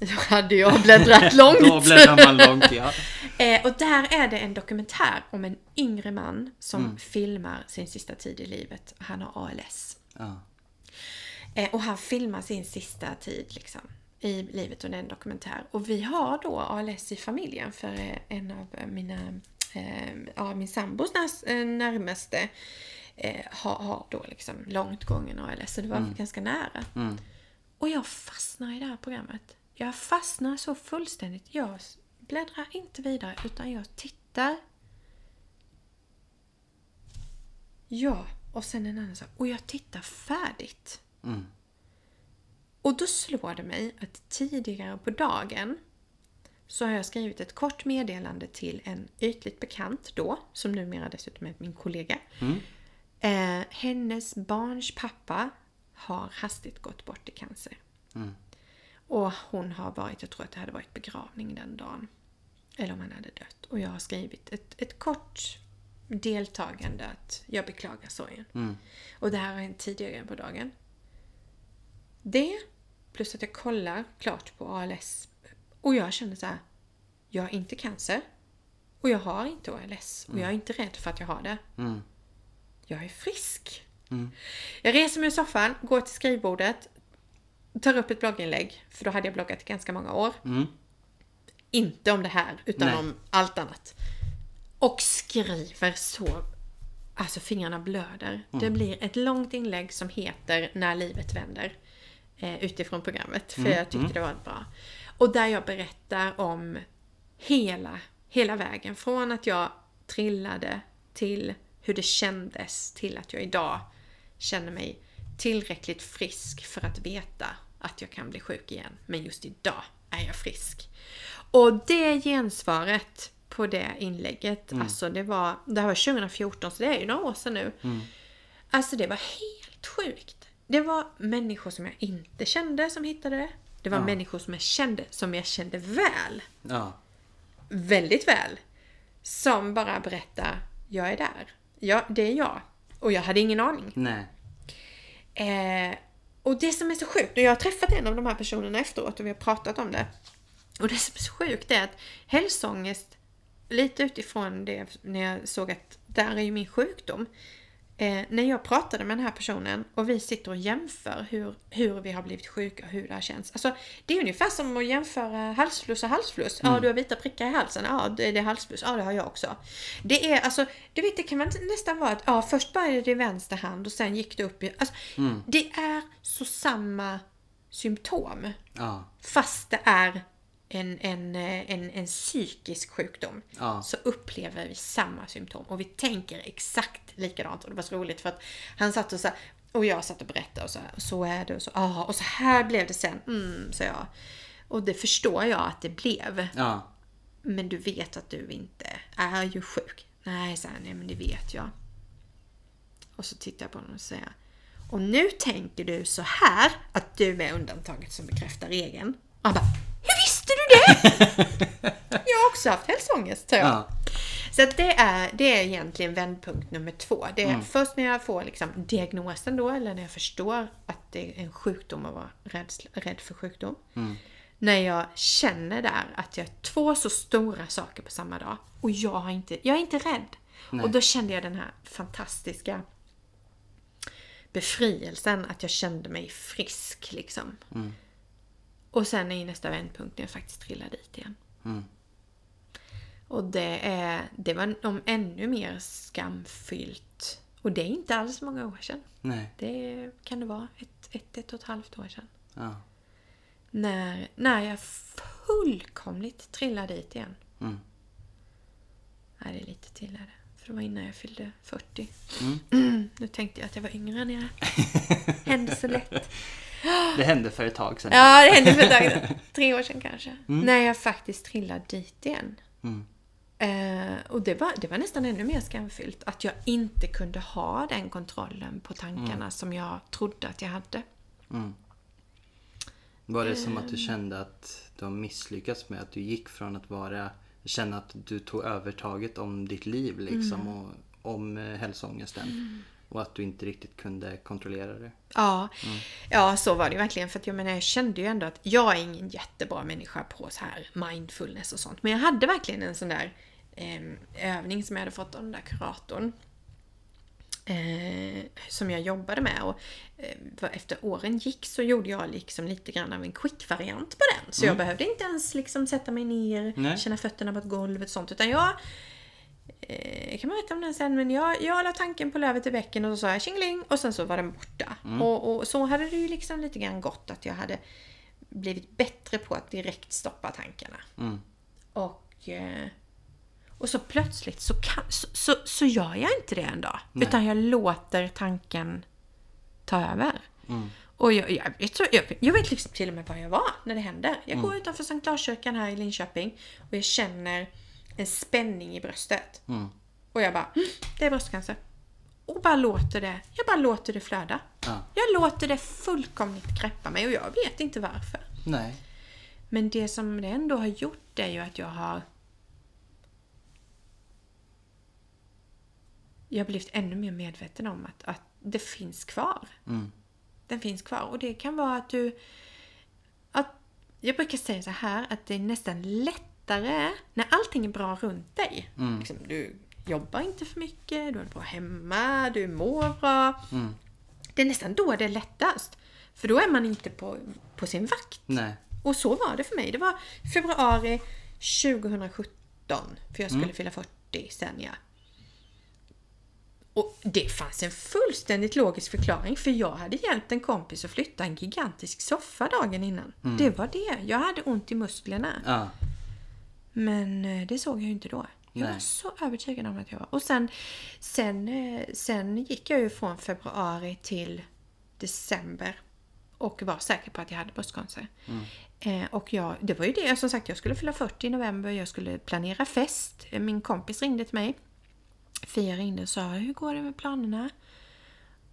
Då hade jag bläddrat långt. Då bläddrar man långt ja. Eh, och där är det en dokumentär om en yngre man som Mm. filmar sin sista tid i livet. Han har ALS. ja. Eh, och han filmar sin sista tid liksom, i livet är en dokumentär. Och vi har då ALS i familjen för eh, en av mina, eh, ja, min sambos eh, närmaste eh, har, har då liksom långt gången ALS. Så det var ganska nära. Och jag fastnar i det här programmet. Jag fastnar så fullständigt. Jag bläddrar inte vidare utan jag tittar. Ja, och sen en annan sak. Och jag tittar färdigt. Och då slår det mig att tidigare på dagen så har jag skrivit ett kort meddelande till en ytligt bekant då, som numera dessutom är min kollega. Eh, hennes barns pappa har hastigt gått bort i cancer. Och hon har varit, jag tror att det hade varit begravning den dagen. Eller om han hade dött. Och jag har skrivit ett, ett kort deltagande att jag beklagar sorgen. Och det här har hänt tidigare på dagen. Det, plus att jag kollar klart på ALS. Och jag känner så här. Jag har inte cancer. Och jag har inte ALS. Och jag är inte rädd för att jag har det. Jag är frisk. Jag reser mig i soffan, går till skrivbordet, tar upp ett blogginlägg. För då hade jag bloggat i ganska många år. Inte om det här, utan Nej. om allt annat. Och skriver så... Alltså fingrarna blöder. Det blir ett långt inlägg som heter När livet vänder. Eh, utifrån programmet. För jag tyckte det var bra. Och där jag berättar om hela, hela vägen. Från att jag trillade till hur det kändes till att jag idag känner mig tillräckligt frisk för att veta att jag kan bli sjuk igen. Men just idag är jag frisk. Och det gensvaret på det inlägget, alltså det var, det här var 2014 så det är ju några år sedan nu. Alltså det var helt sjukt. Det var människor som jag inte kände som hittade det. Det var människor som jag kände, som jag kände väl Ja. väldigt väl. Som bara berättar, jag är där. Ja, det är jag. Och jag hade ingen aning. Nej. Eh, och det som är så sjukt, och jag har träffat en av de här personerna efteråt och vi har pratat om det. Och det som är så sjukt är att hälsoångest, lite utifrån det när jag såg att där är ju min sjukdom. Eh, när jag pratade med den här personen och vi sitter och jämför hur, hur vi har blivit sjuka och hur det har känts. Alltså, det är ungefär som att jämföra halsfluss och halsfluss. Ja, du har vita prickar i halsen. Ja, det är halsfluss. Ja, det har jag också. Det är alltså, du vet, det kan man nästan vara att ja, först började det i vänster hand och sen gick det upp i... Alltså, Det är så samma symptom. Fast det är en, en, eh, en, en psykisk sjukdom Ja. så upplever vi samma symptom och vi tänker exakt likadant. Och det var så roligt för att han satt och så här, och jag satt och berättade och så här, så är det och så, ah, och så här blev det sen, mm, så jag. Och det förstår jag att det blev. Ja. Men du vet att du inte är ju sjuk. Nej, så här, nej men det vet jag. Och så tittar jag på honom och säger Och nu tänker du så här att du är undantaget som bekräftar regeln. Och han bara Hur visste du det? jag har också haft hälsoångest, sa jag. Ja. Så att det, är, det är egentligen vändpunkt nummer två. Det är först när jag får liksom diagnosen då, eller när jag förstår att det är en sjukdom och vara rädd, rädd för sjukdom. När jag känner där att jag är två så stora saker på samma dag och jag, har inte, jag är inte rädd. Och då kände jag den här fantastiska befrielsen, att jag kände mig frisk liksom. Och sen är nästa vändpunkt när jag faktiskt trillar dit igen. Och det, är, det var om ännu mer skamfyllt. Och det är inte alls många år sedan. Nej. Det kan det vara ett, ett, ett och ett halvt år sedan. Ja. När, när jag fullkomligt trillade dit igen. Mm. Nej, det är lite till är det. För det var innan jag fyllde 40. Mm. Nu tänkte jag att jag var yngre när jag hände så lätt. Det hände för ett tag sedan. Ja, det hände för ett tag sedan. Tre år sedan kanske. När jag faktiskt trillade dit igen. Mm. Eh, och det var, det var nästan ännu mer skamfyllt. Att jag inte kunde ha den kontrollen på tankarna som jag trodde att jag hade. Mm. Var det som att du kände att du har misslyckats med att du gick från att vara känna att du tog övertaget om ditt liv liksom Mm. och om eh, hälsoångesten och att du inte riktigt kunde kontrollera det. Ja, ja så var det verkligen. För att jag menar, jag kände ju ändå att jag är ingen jättebra människa på så här mindfulness och sånt. Men jag hade verkligen en sån där eh, övning som jag hade fått av den där kuratorn. Eh, som jag jobbade med och eh, efter åren gick så gjorde jag liksom lite grann av en quick-variant på den. Så jag behövde inte ens liksom sätta mig ner, Nej. känna fötterna på ett golv och sånt. Utan jag eh, kan man berätta om den sen, men jag, jag la tanken på lövet i bäcken och så sa jag tjingeling och sen så var den borta. Och, och så hade det ju liksom lite grann gått att jag hade blivit bättre på att direkt stoppa tankarna. Mm. Och, eh, och så plötsligt så, kan, så, så, så gör jag inte det en dag. Nej. Utan jag låter tanken ta över. Mm. Och jag, jag, tror, jag, jag vet liksom till och med var jag var när det hände. Jag Mm. går utanför Sankt Lars-kyrkan här i Linköping och jag känner en spänning i bröstet. Mm. Och jag bara, "Mm, det är bröstcancer. Och bara låter det, jag bara låter det flöda. Ja. Jag låter det fullkomligt greppa mig och jag vet inte varför. Nej. Men det som det ändå har gjort är ju att jag har jag har blivit ännu mer medveten om att, att det finns kvar. Mm. Den finns kvar. Och det kan vara att du... Att, jag brukar säga så här att det är nästan lättare när allting är bra runt dig. Mm. Liksom, du jobbar inte för mycket, du är bra hemma, du mår bra. Mm. Det är nästan då det är lättast. För då är man inte på, på sin vakt. Nej. Och så var det för mig. Det var februari 2017. För jag skulle fylla 40 sen ja. Och det fanns en fullständigt logisk förklaring. För jag hade hjälpt en kompis att flytta en gigantisk soffa dagen innan. Det var det. Jag hade ont i musklerna. Ja. Men eh, det såg jag ju inte då. Jag Nej. var så övertygad om att jag var. Och sen, sen, eh, sen gick jag ju från februari till december och var säker på att jag hade bröstcancer. Eh, och jag, det var ju det, som sagt jag skulle fylla 40 i november, jag skulle planera fest. Eh, Min kompis ringde till mig. Fia ringde och sa hur går det med planerna?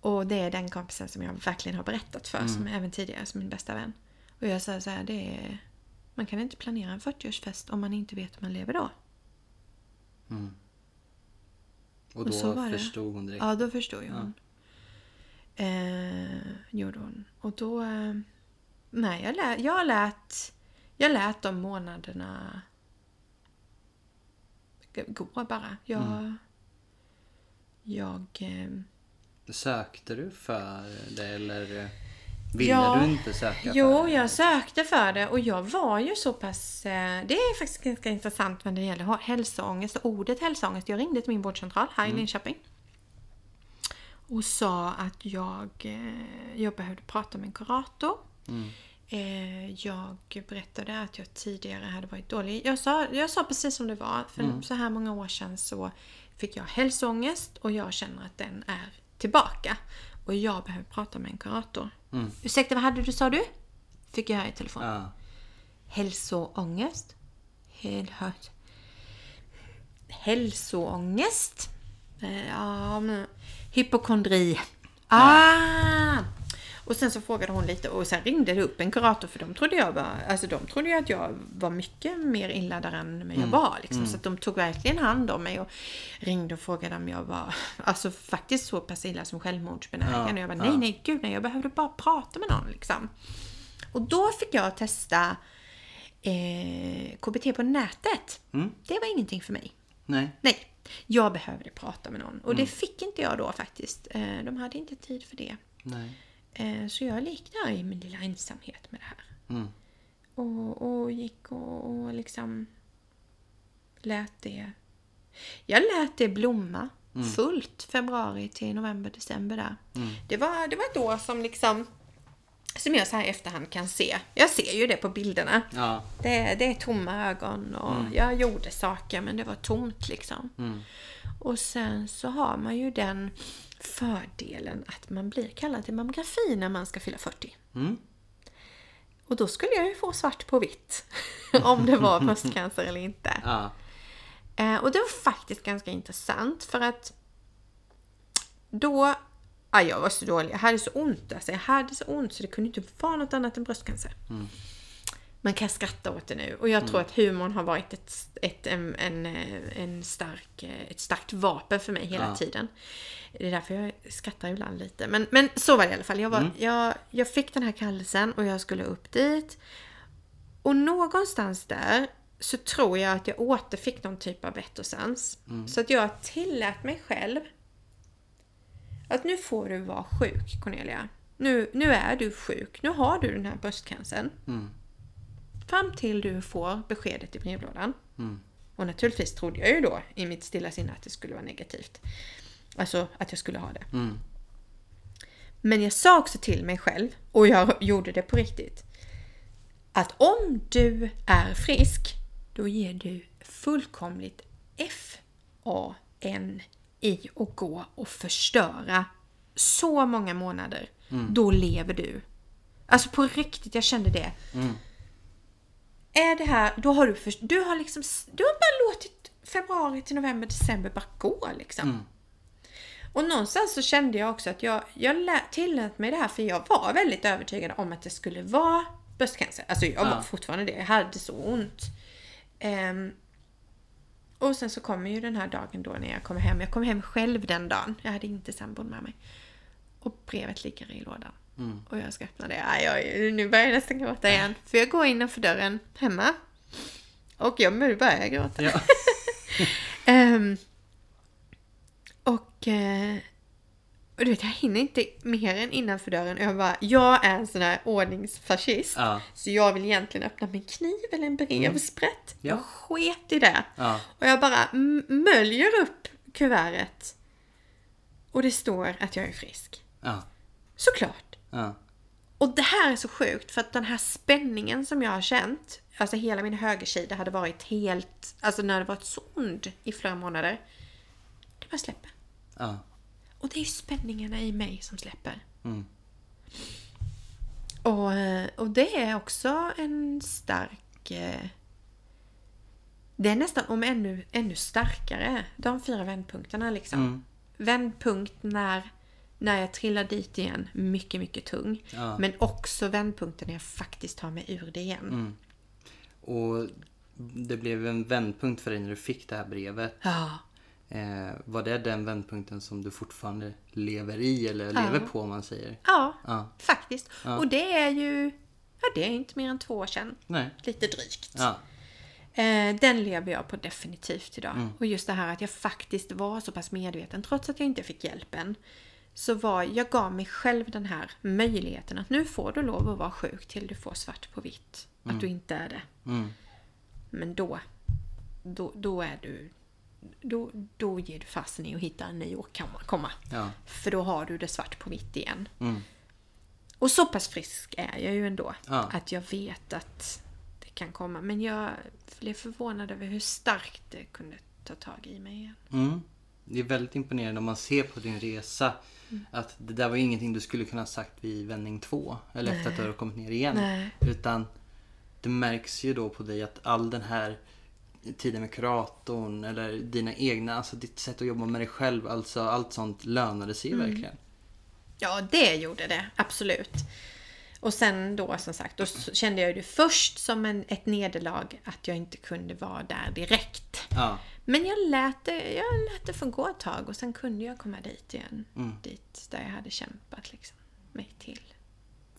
Och det är den kompisen som jag verkligen har berättat för, som även tidigare som min bästa vän. Och jag sa så här, det är, man kan inte planera en 40-årsfest om man inte vet hur man lever då. Och Och så då var förstod hon direkt. Ja, då förstod jag hon. Eh, gjorde hon. Och då... Eh, nej, jag lät, jag lät... Jag lät de månaderna gå bara. Jag... Jag... Eh, Sökte du för det eller ville Ja. du inte söka Jo, för det? jag sökte för det och jag var ju så pass... eh, Det är faktiskt ganska intressant när det gäller hälsoångest och ordet hälsoångest. Jag ringde till min vårdcentral här i Linköping. Och sa att jag, eh, jag behövde prata med en kurator. Eh, Jag berättade att jag tidigare hade varit dålig. Jag sa, jag sa precis som det var. För så här många år sedan så fick jag hälsoångest och jag känner att den är tillbaka. Och jag behöver prata med en kurator. Ursäkta, vad hade du sa du? Fick jag höra i telefon. Ja. Hälsoångest. Helhört. Hälsoångest. Eh, Ja, men... Hypokondri. Ah! Och sen så frågade hon lite och sen ringde det upp en kurator för de trodde jag var, alltså de trodde ju att jag var mycket mer illa däran än jag var liksom. Så att de tog verkligen hand om mig och ringde och frågade om jag var, alltså faktiskt så pass illa som självmordsbenägen. Ja, och jag ja. nej nej gud nej, jag behövde bara prata med någon liksom. Och då fick jag testa eh, KBT på nätet. Mm. Det var ingenting för mig. Nej. Nej, jag behövde prata med någon. Och det fick inte jag då faktiskt. Eh, de hade inte tid för det. Nej. Eh, så jag där i min lilla ensamhet med det här. Mm. Och, och gick och, och liksom lät det... Jag lät det blomma fullt februari till november, december där. Det, var, det var ett år som liksom... Som jag så här i efterhand kan se. Jag ser ju det på bilderna. Ja. Det, det är tomma ögon och jag gjorde saker men det var tomt liksom. Mm. Och sen så har man ju den fördelen att man blir kallad till mammografi när man ska fylla 40. Mm. Och då skulle jag ju få svart på vitt om det var bröstcancer eller inte. Ja. Eh, och det var faktiskt ganska intressant för att då, ja, jag var så dålig, jag hade så ont alltså, jag hade så ont så det kunde inte vara något annat än bröstcancer. Man kan skratta åt det nu och jag tror att humorn har varit ett, ett, en, en, eh, en stark, eh, ett starkt vapen för mig hela Ja. tiden. Det är därför jag skrattar ibland lite. Men, men så var det i alla fall. Jag, var, jag, jag fick den här kallelsen och jag skulle upp dit. Och någonstans där så tror jag att jag återfick någon typ av vett och sans. Så att jag tillät mig själv att nu får du vara sjuk Cornelia. Nu, nu är du sjuk. Nu har du den här bröstcancern. Mm. Fram till du får beskedet i brevlådan. Mm. Och naturligtvis trodde jag ju då i mitt stilla sinne att det skulle vara negativt. Alltså att jag skulle ha det. Mm. Men jag sa också till mig själv, och jag gjorde det på riktigt, att om du är frisk, då ger du fullkomligt F-A-N i att gå och förstöra så många månader. Då lever du. Alltså på riktigt, jag kände det. Mm. Är det här, då har du, för, du har liksom, du har bara låtit februari till november, december bara gå liksom. Mm. Och någonstans så kände jag också att jag, jag lä- tillät mig det här för jag var väldigt övertygad om att det skulle vara bröstcancer. Alltså jag var Ja. fortfarande det. Jag hade så ont. Ehm, och sen så kommer ju den här dagen då när jag kommer hem. Jag kom hem själv den dagen. Jag hade inte sambon med mig. Och brevet ligger i lådan. Mm. Och jag ska öppna det. Aj, aj, nu börjar jag nästan gråta igen. För jag går innanför dörren hemma. Och jag börjar gråta. Ja. Ehm, och, eh, och du vet, jag hinner inte mer än innanför dörren. Jag bara, jag är en sån här ordningsfascist. Ja. Så jag vill egentligen öppna min kniv eller en brevsprätt. Ja. Jag sket i det. Ja. Och jag bara möljer upp kuvertet. Och det står att jag är frisk. Ja. Såklart. Ja. Och det här är så sjukt för att den här spänningen som jag har känt, alltså hela min högersida hade varit helt, alltså när det varit så ond i flera månader. Det bara släpper. Ja. Och det är ju spänningarna i mig som släpper. Mm. Och, eh, och det är också en stark... eh, Det är nästan om ännu, ännu starkare, de fyra vändpunkterna liksom. Mm. Vändpunkt när, när jag trillar dit igen, mycket, mycket tung. Ja. Men också vändpunkten när jag faktiskt tar mig ur det igen. Mm. Och det blev en vändpunkt för dig när du fick det här brevet. Ja. Eh, var det den vändpunkten som du fortfarande lever i eller lever på om man säger? ja, Ja. faktiskt. Ja. Och det är ju, ja det är inte mer än två år sedan. Nej. Lite drygt. Ja. Eh, den lever jag på definitivt idag. Mm. Och just det här att jag faktiskt var så pass medveten, trots att jag inte fick hjälpen, så var jag gav mig själv den här möjligheten att nu får du lov att vara sjuk till du får svart på vitt. Att du inte är det. Mm. Men då, då, då är du... Då, då ger du fasen i att hitta en ny åkomma. Ja. För då har du det svart på vitt igen. Mm. Och så pass frisk är jag ju ändå. Ja. Att jag vet att det kan komma. Men jag blev förvånad över hur starkt det kunde ta tag i mig igen. Det är väldigt imponerande om man ser på din resa Mm. att det där var ingenting du skulle kunna ha sagt vid vändning två. Eller efter att du har kommit ner igen. Nej. Utan det märks ju då på dig att all den här tiden med kuratorn eller dina egna, alltså ditt sätt att jobba med dig själv, alltså allt sånt lönade sig Mm. verkligen. Ja, det gjorde det. Absolut. Och sen då som sagt, då kände jag ju det först som en, ett nederlag att jag inte kunde vara där direkt. Ja. Men jag lät, det, jag lät det få gå ett tag och sen kunde jag komma dit igen. Mm. Dit där jag hade kämpat liksom, mig till.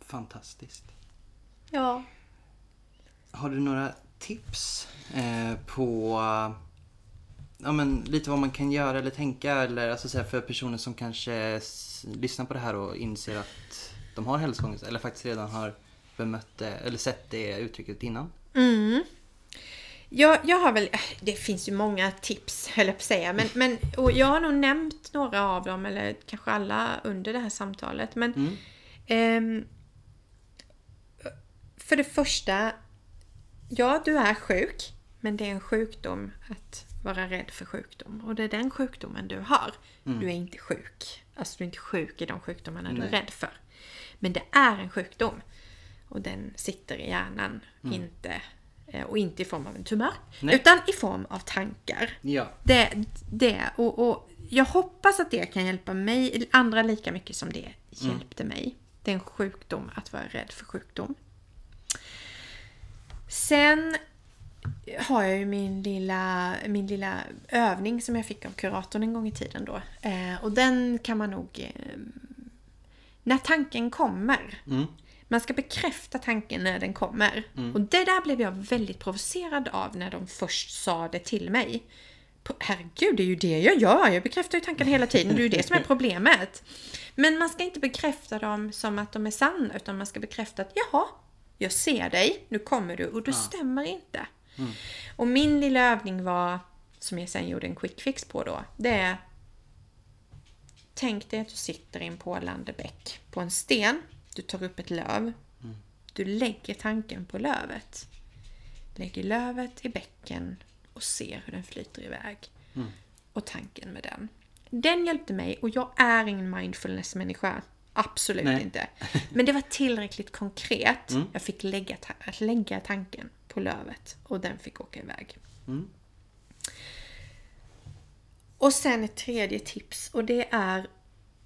Fantastiskt. Ja. Har du några tips eh, på ja, men, lite vad man kan göra eller tänka eller alltså, så här, för personer som kanske lyssnar på det här och inser att de har hälsoångest eller faktiskt redan har bemött det eller sett det uttrycket innan? Mm. Jag, jag har väl, det finns ju många tips höll jag på att säga, men, men och jag har nog nämnt några av dem, eller kanske alla under det här samtalet. Men Mm. ehm, för det första, ja du är sjuk, men det är en sjukdom att vara rädd för sjukdom. Och det är den sjukdomen du har. Du är inte sjuk. Alltså du är inte sjuk i de sjukdomarna du är Nej. rädd för. Men det är en sjukdom. Och den sitter i hjärnan, inte, eh, och inte i form av en tumör. Nej. Utan i form av tankar. Ja. Det, det och, och jag hoppas att det kan hjälpa mig, andra lika mycket som det hjälpte mig. Det är en sjukdom att vara rädd för sjukdom. Sen har jag ju min lilla, min lilla övning som jag fick av kuratorn en gång i tiden då. Eh, och den kan man nog... Eh, när tanken kommer. Mm. Man ska bekräfta tanken när den kommer. Och det där blev jag väldigt provocerad av när de först sa det till mig. Herregud, det är ju det jag gör. Jag bekräftar ju tanken hela tiden. Det är ju det som är problemet. Men man ska inte bekräfta dem som att de är sanna, utan man ska bekräfta att jaha, jag ser dig, nu kommer du och det stämmer inte. Och min lilla övning var, som jag sen gjorde en quick fix på då, det är Tänk dig att du sitter i en porlande bäck på en sten. Du tar upp ett löv. Du lägger tanken på lövet. Lägger lövet i bäcken och ser hur den flyter iväg. Och tanken med den. Den hjälpte mig och jag är ingen mindfulness-människa. Absolut Nej. inte. Men det var tillräckligt konkret. Jag fick lägga, ta- lägga tanken på lövet och den fick åka iväg. Mm. Och sen ett tredje tips och det är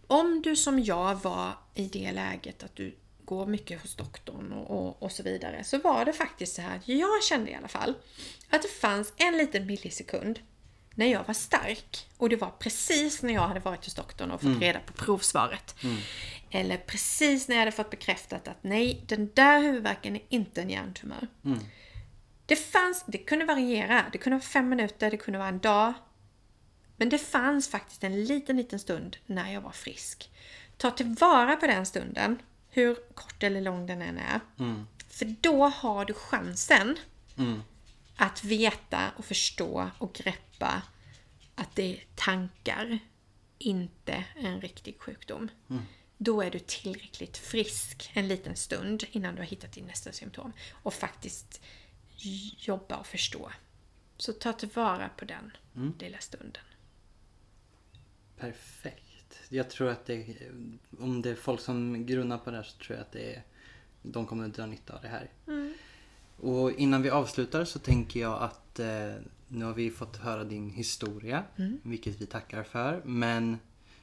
om du som jag var i det läget att du går mycket hos doktorn och, och, och så vidare så var det faktiskt så här att jag kände i alla fall att det fanns en liten millisekund när jag var stark och det var precis när jag hade varit hos doktorn och fått reda på provsvaret. Eller precis när jag hade fått bekräftat att nej, den där huvudvärken är inte en hjärntumör. Det fanns, det kunde variera. Det kunde vara fem minuter, det kunde vara en dag. Men det fanns faktiskt en liten, liten stund när jag var frisk. Ta tillvara på den stunden, hur kort eller lång den än är. För då har du chansen Mm. att veta och förstå och greppa att det är tankar, inte en riktig sjukdom. Då är du tillräckligt frisk en liten stund innan du har hittat din nästa symptom och faktiskt jobba och förstå. Så ta tillvara på den lilla stunden. Perfekt. Jag tror att det, om det är folk som grunnar på det här så tror jag att det är, de kommer att dra nytta av det här. Och innan vi avslutar så tänker jag att eh, nu har vi fått höra din historia, vilket vi tackar för. Men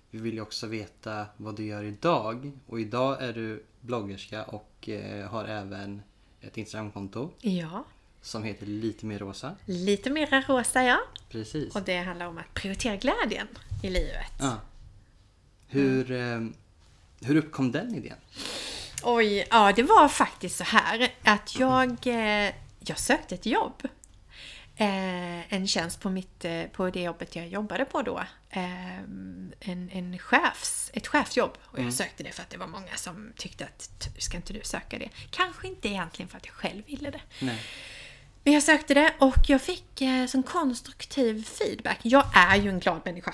vi vill ju också veta vad du gör idag. Och idag är du bloggerska och eh, har även ett Instagramkonto Ja, som heter Lite mer rosa. lite mera rosa ja. Precis. Och det handlar om att prioritera glädjen i livet. Ja. Hur, eh, hur uppkom den idén? Oj, ja det var faktiskt så här att jag, eh, jag sökte ett jobb. eh, en tjänst på, mitt, på det jobbet jag jobbade på då. En, en chefs, ett chefsjobb. Och jag sökte det för att det var många som tyckte att "T- ska inte du söka det? Kanske inte egentligen för att jag själv ville det. Nej. Men jag sökte det och jag fick eh, som konstruktiv feedback. Jag är ju en glad människa.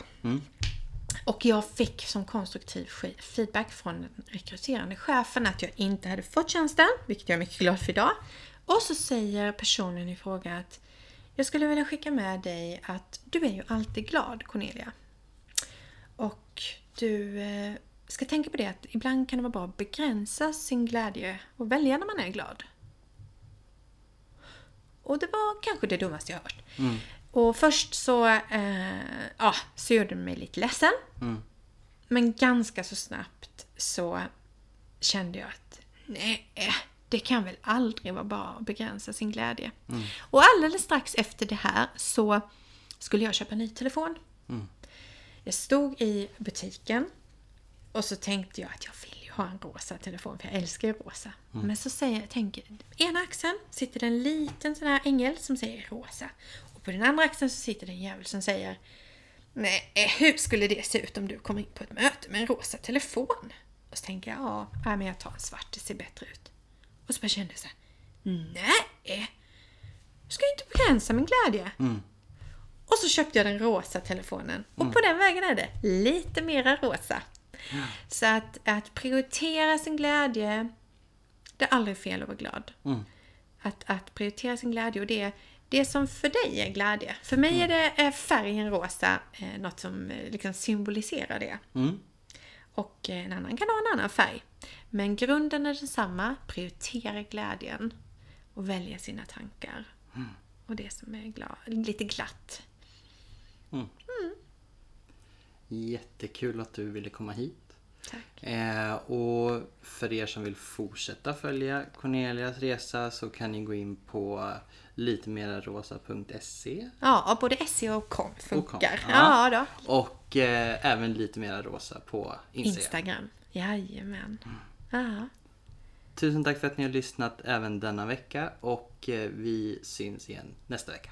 Och jag fick som konstruktiv feedback från den rekryterande chefen att jag inte hade fått tjänsten, vilket jag är mycket glad för idag. Och så säger personen i fråga att jag skulle vilja skicka med dig att du är ju alltid glad Cornelia. Och du eh, ska tänka på det att ibland kan det vara bra att begränsa sin glädje och välja när man är glad. Och det var kanske det dummaste jag hört. Och först så, eh, ja, så gjorde det mig lite ledsen. Men ganska så snabbt så kände jag att nej, det kan väl aldrig vara bra att begränsa sin glädje. Och alldeles strax efter det här så skulle jag köpa en ny telefon. Jag stod i butiken och så tänkte jag att jag vill ha en rosa telefon för jag älskar ju rosa. Men så säger jag, tänker, ena axeln sitter det en liten sån här ängel som säger rosa. Och på den andra axeln så sitter det en jävel som säger Nej, hur skulle det se ut om du kommer in på ett möte med en rosa telefon? Och så tänker jag, ja, nej, men jag tar en svart, det ser bättre ut. Och så bara kände jag så här, nej! Jag ska inte begränsa min glädje. Och så köpte jag den rosa telefonen. Och på den vägen är det lite mera rosa. Så att, att prioritera sin glädje, det är aldrig fel att vara glad. Att, att prioritera sin glädje och det, det som för dig är glädje. För mig är det är färgen rosa eh, något som eh, liksom symboliserar det. Mm. Och eh, en annan kan ha en annan färg. Men grunden är densamma. Prioritera glädjen och välja sina tankar. Och det som är glad, lite glatt. Jättekul att du ville komma hit. Tack. Eh, och för er som vill fortsätta följa Cornelias resa så kan ni gå in på litemerarosa.se Ja, både SEO och kom funkar. kom, ja. ja. då. och eh, även lite mera rosa på Instagram. Instagram. Jajamän. Ja. Tusen tack för att ni har lyssnat även denna vecka och eh, vi syns igen nästa vecka.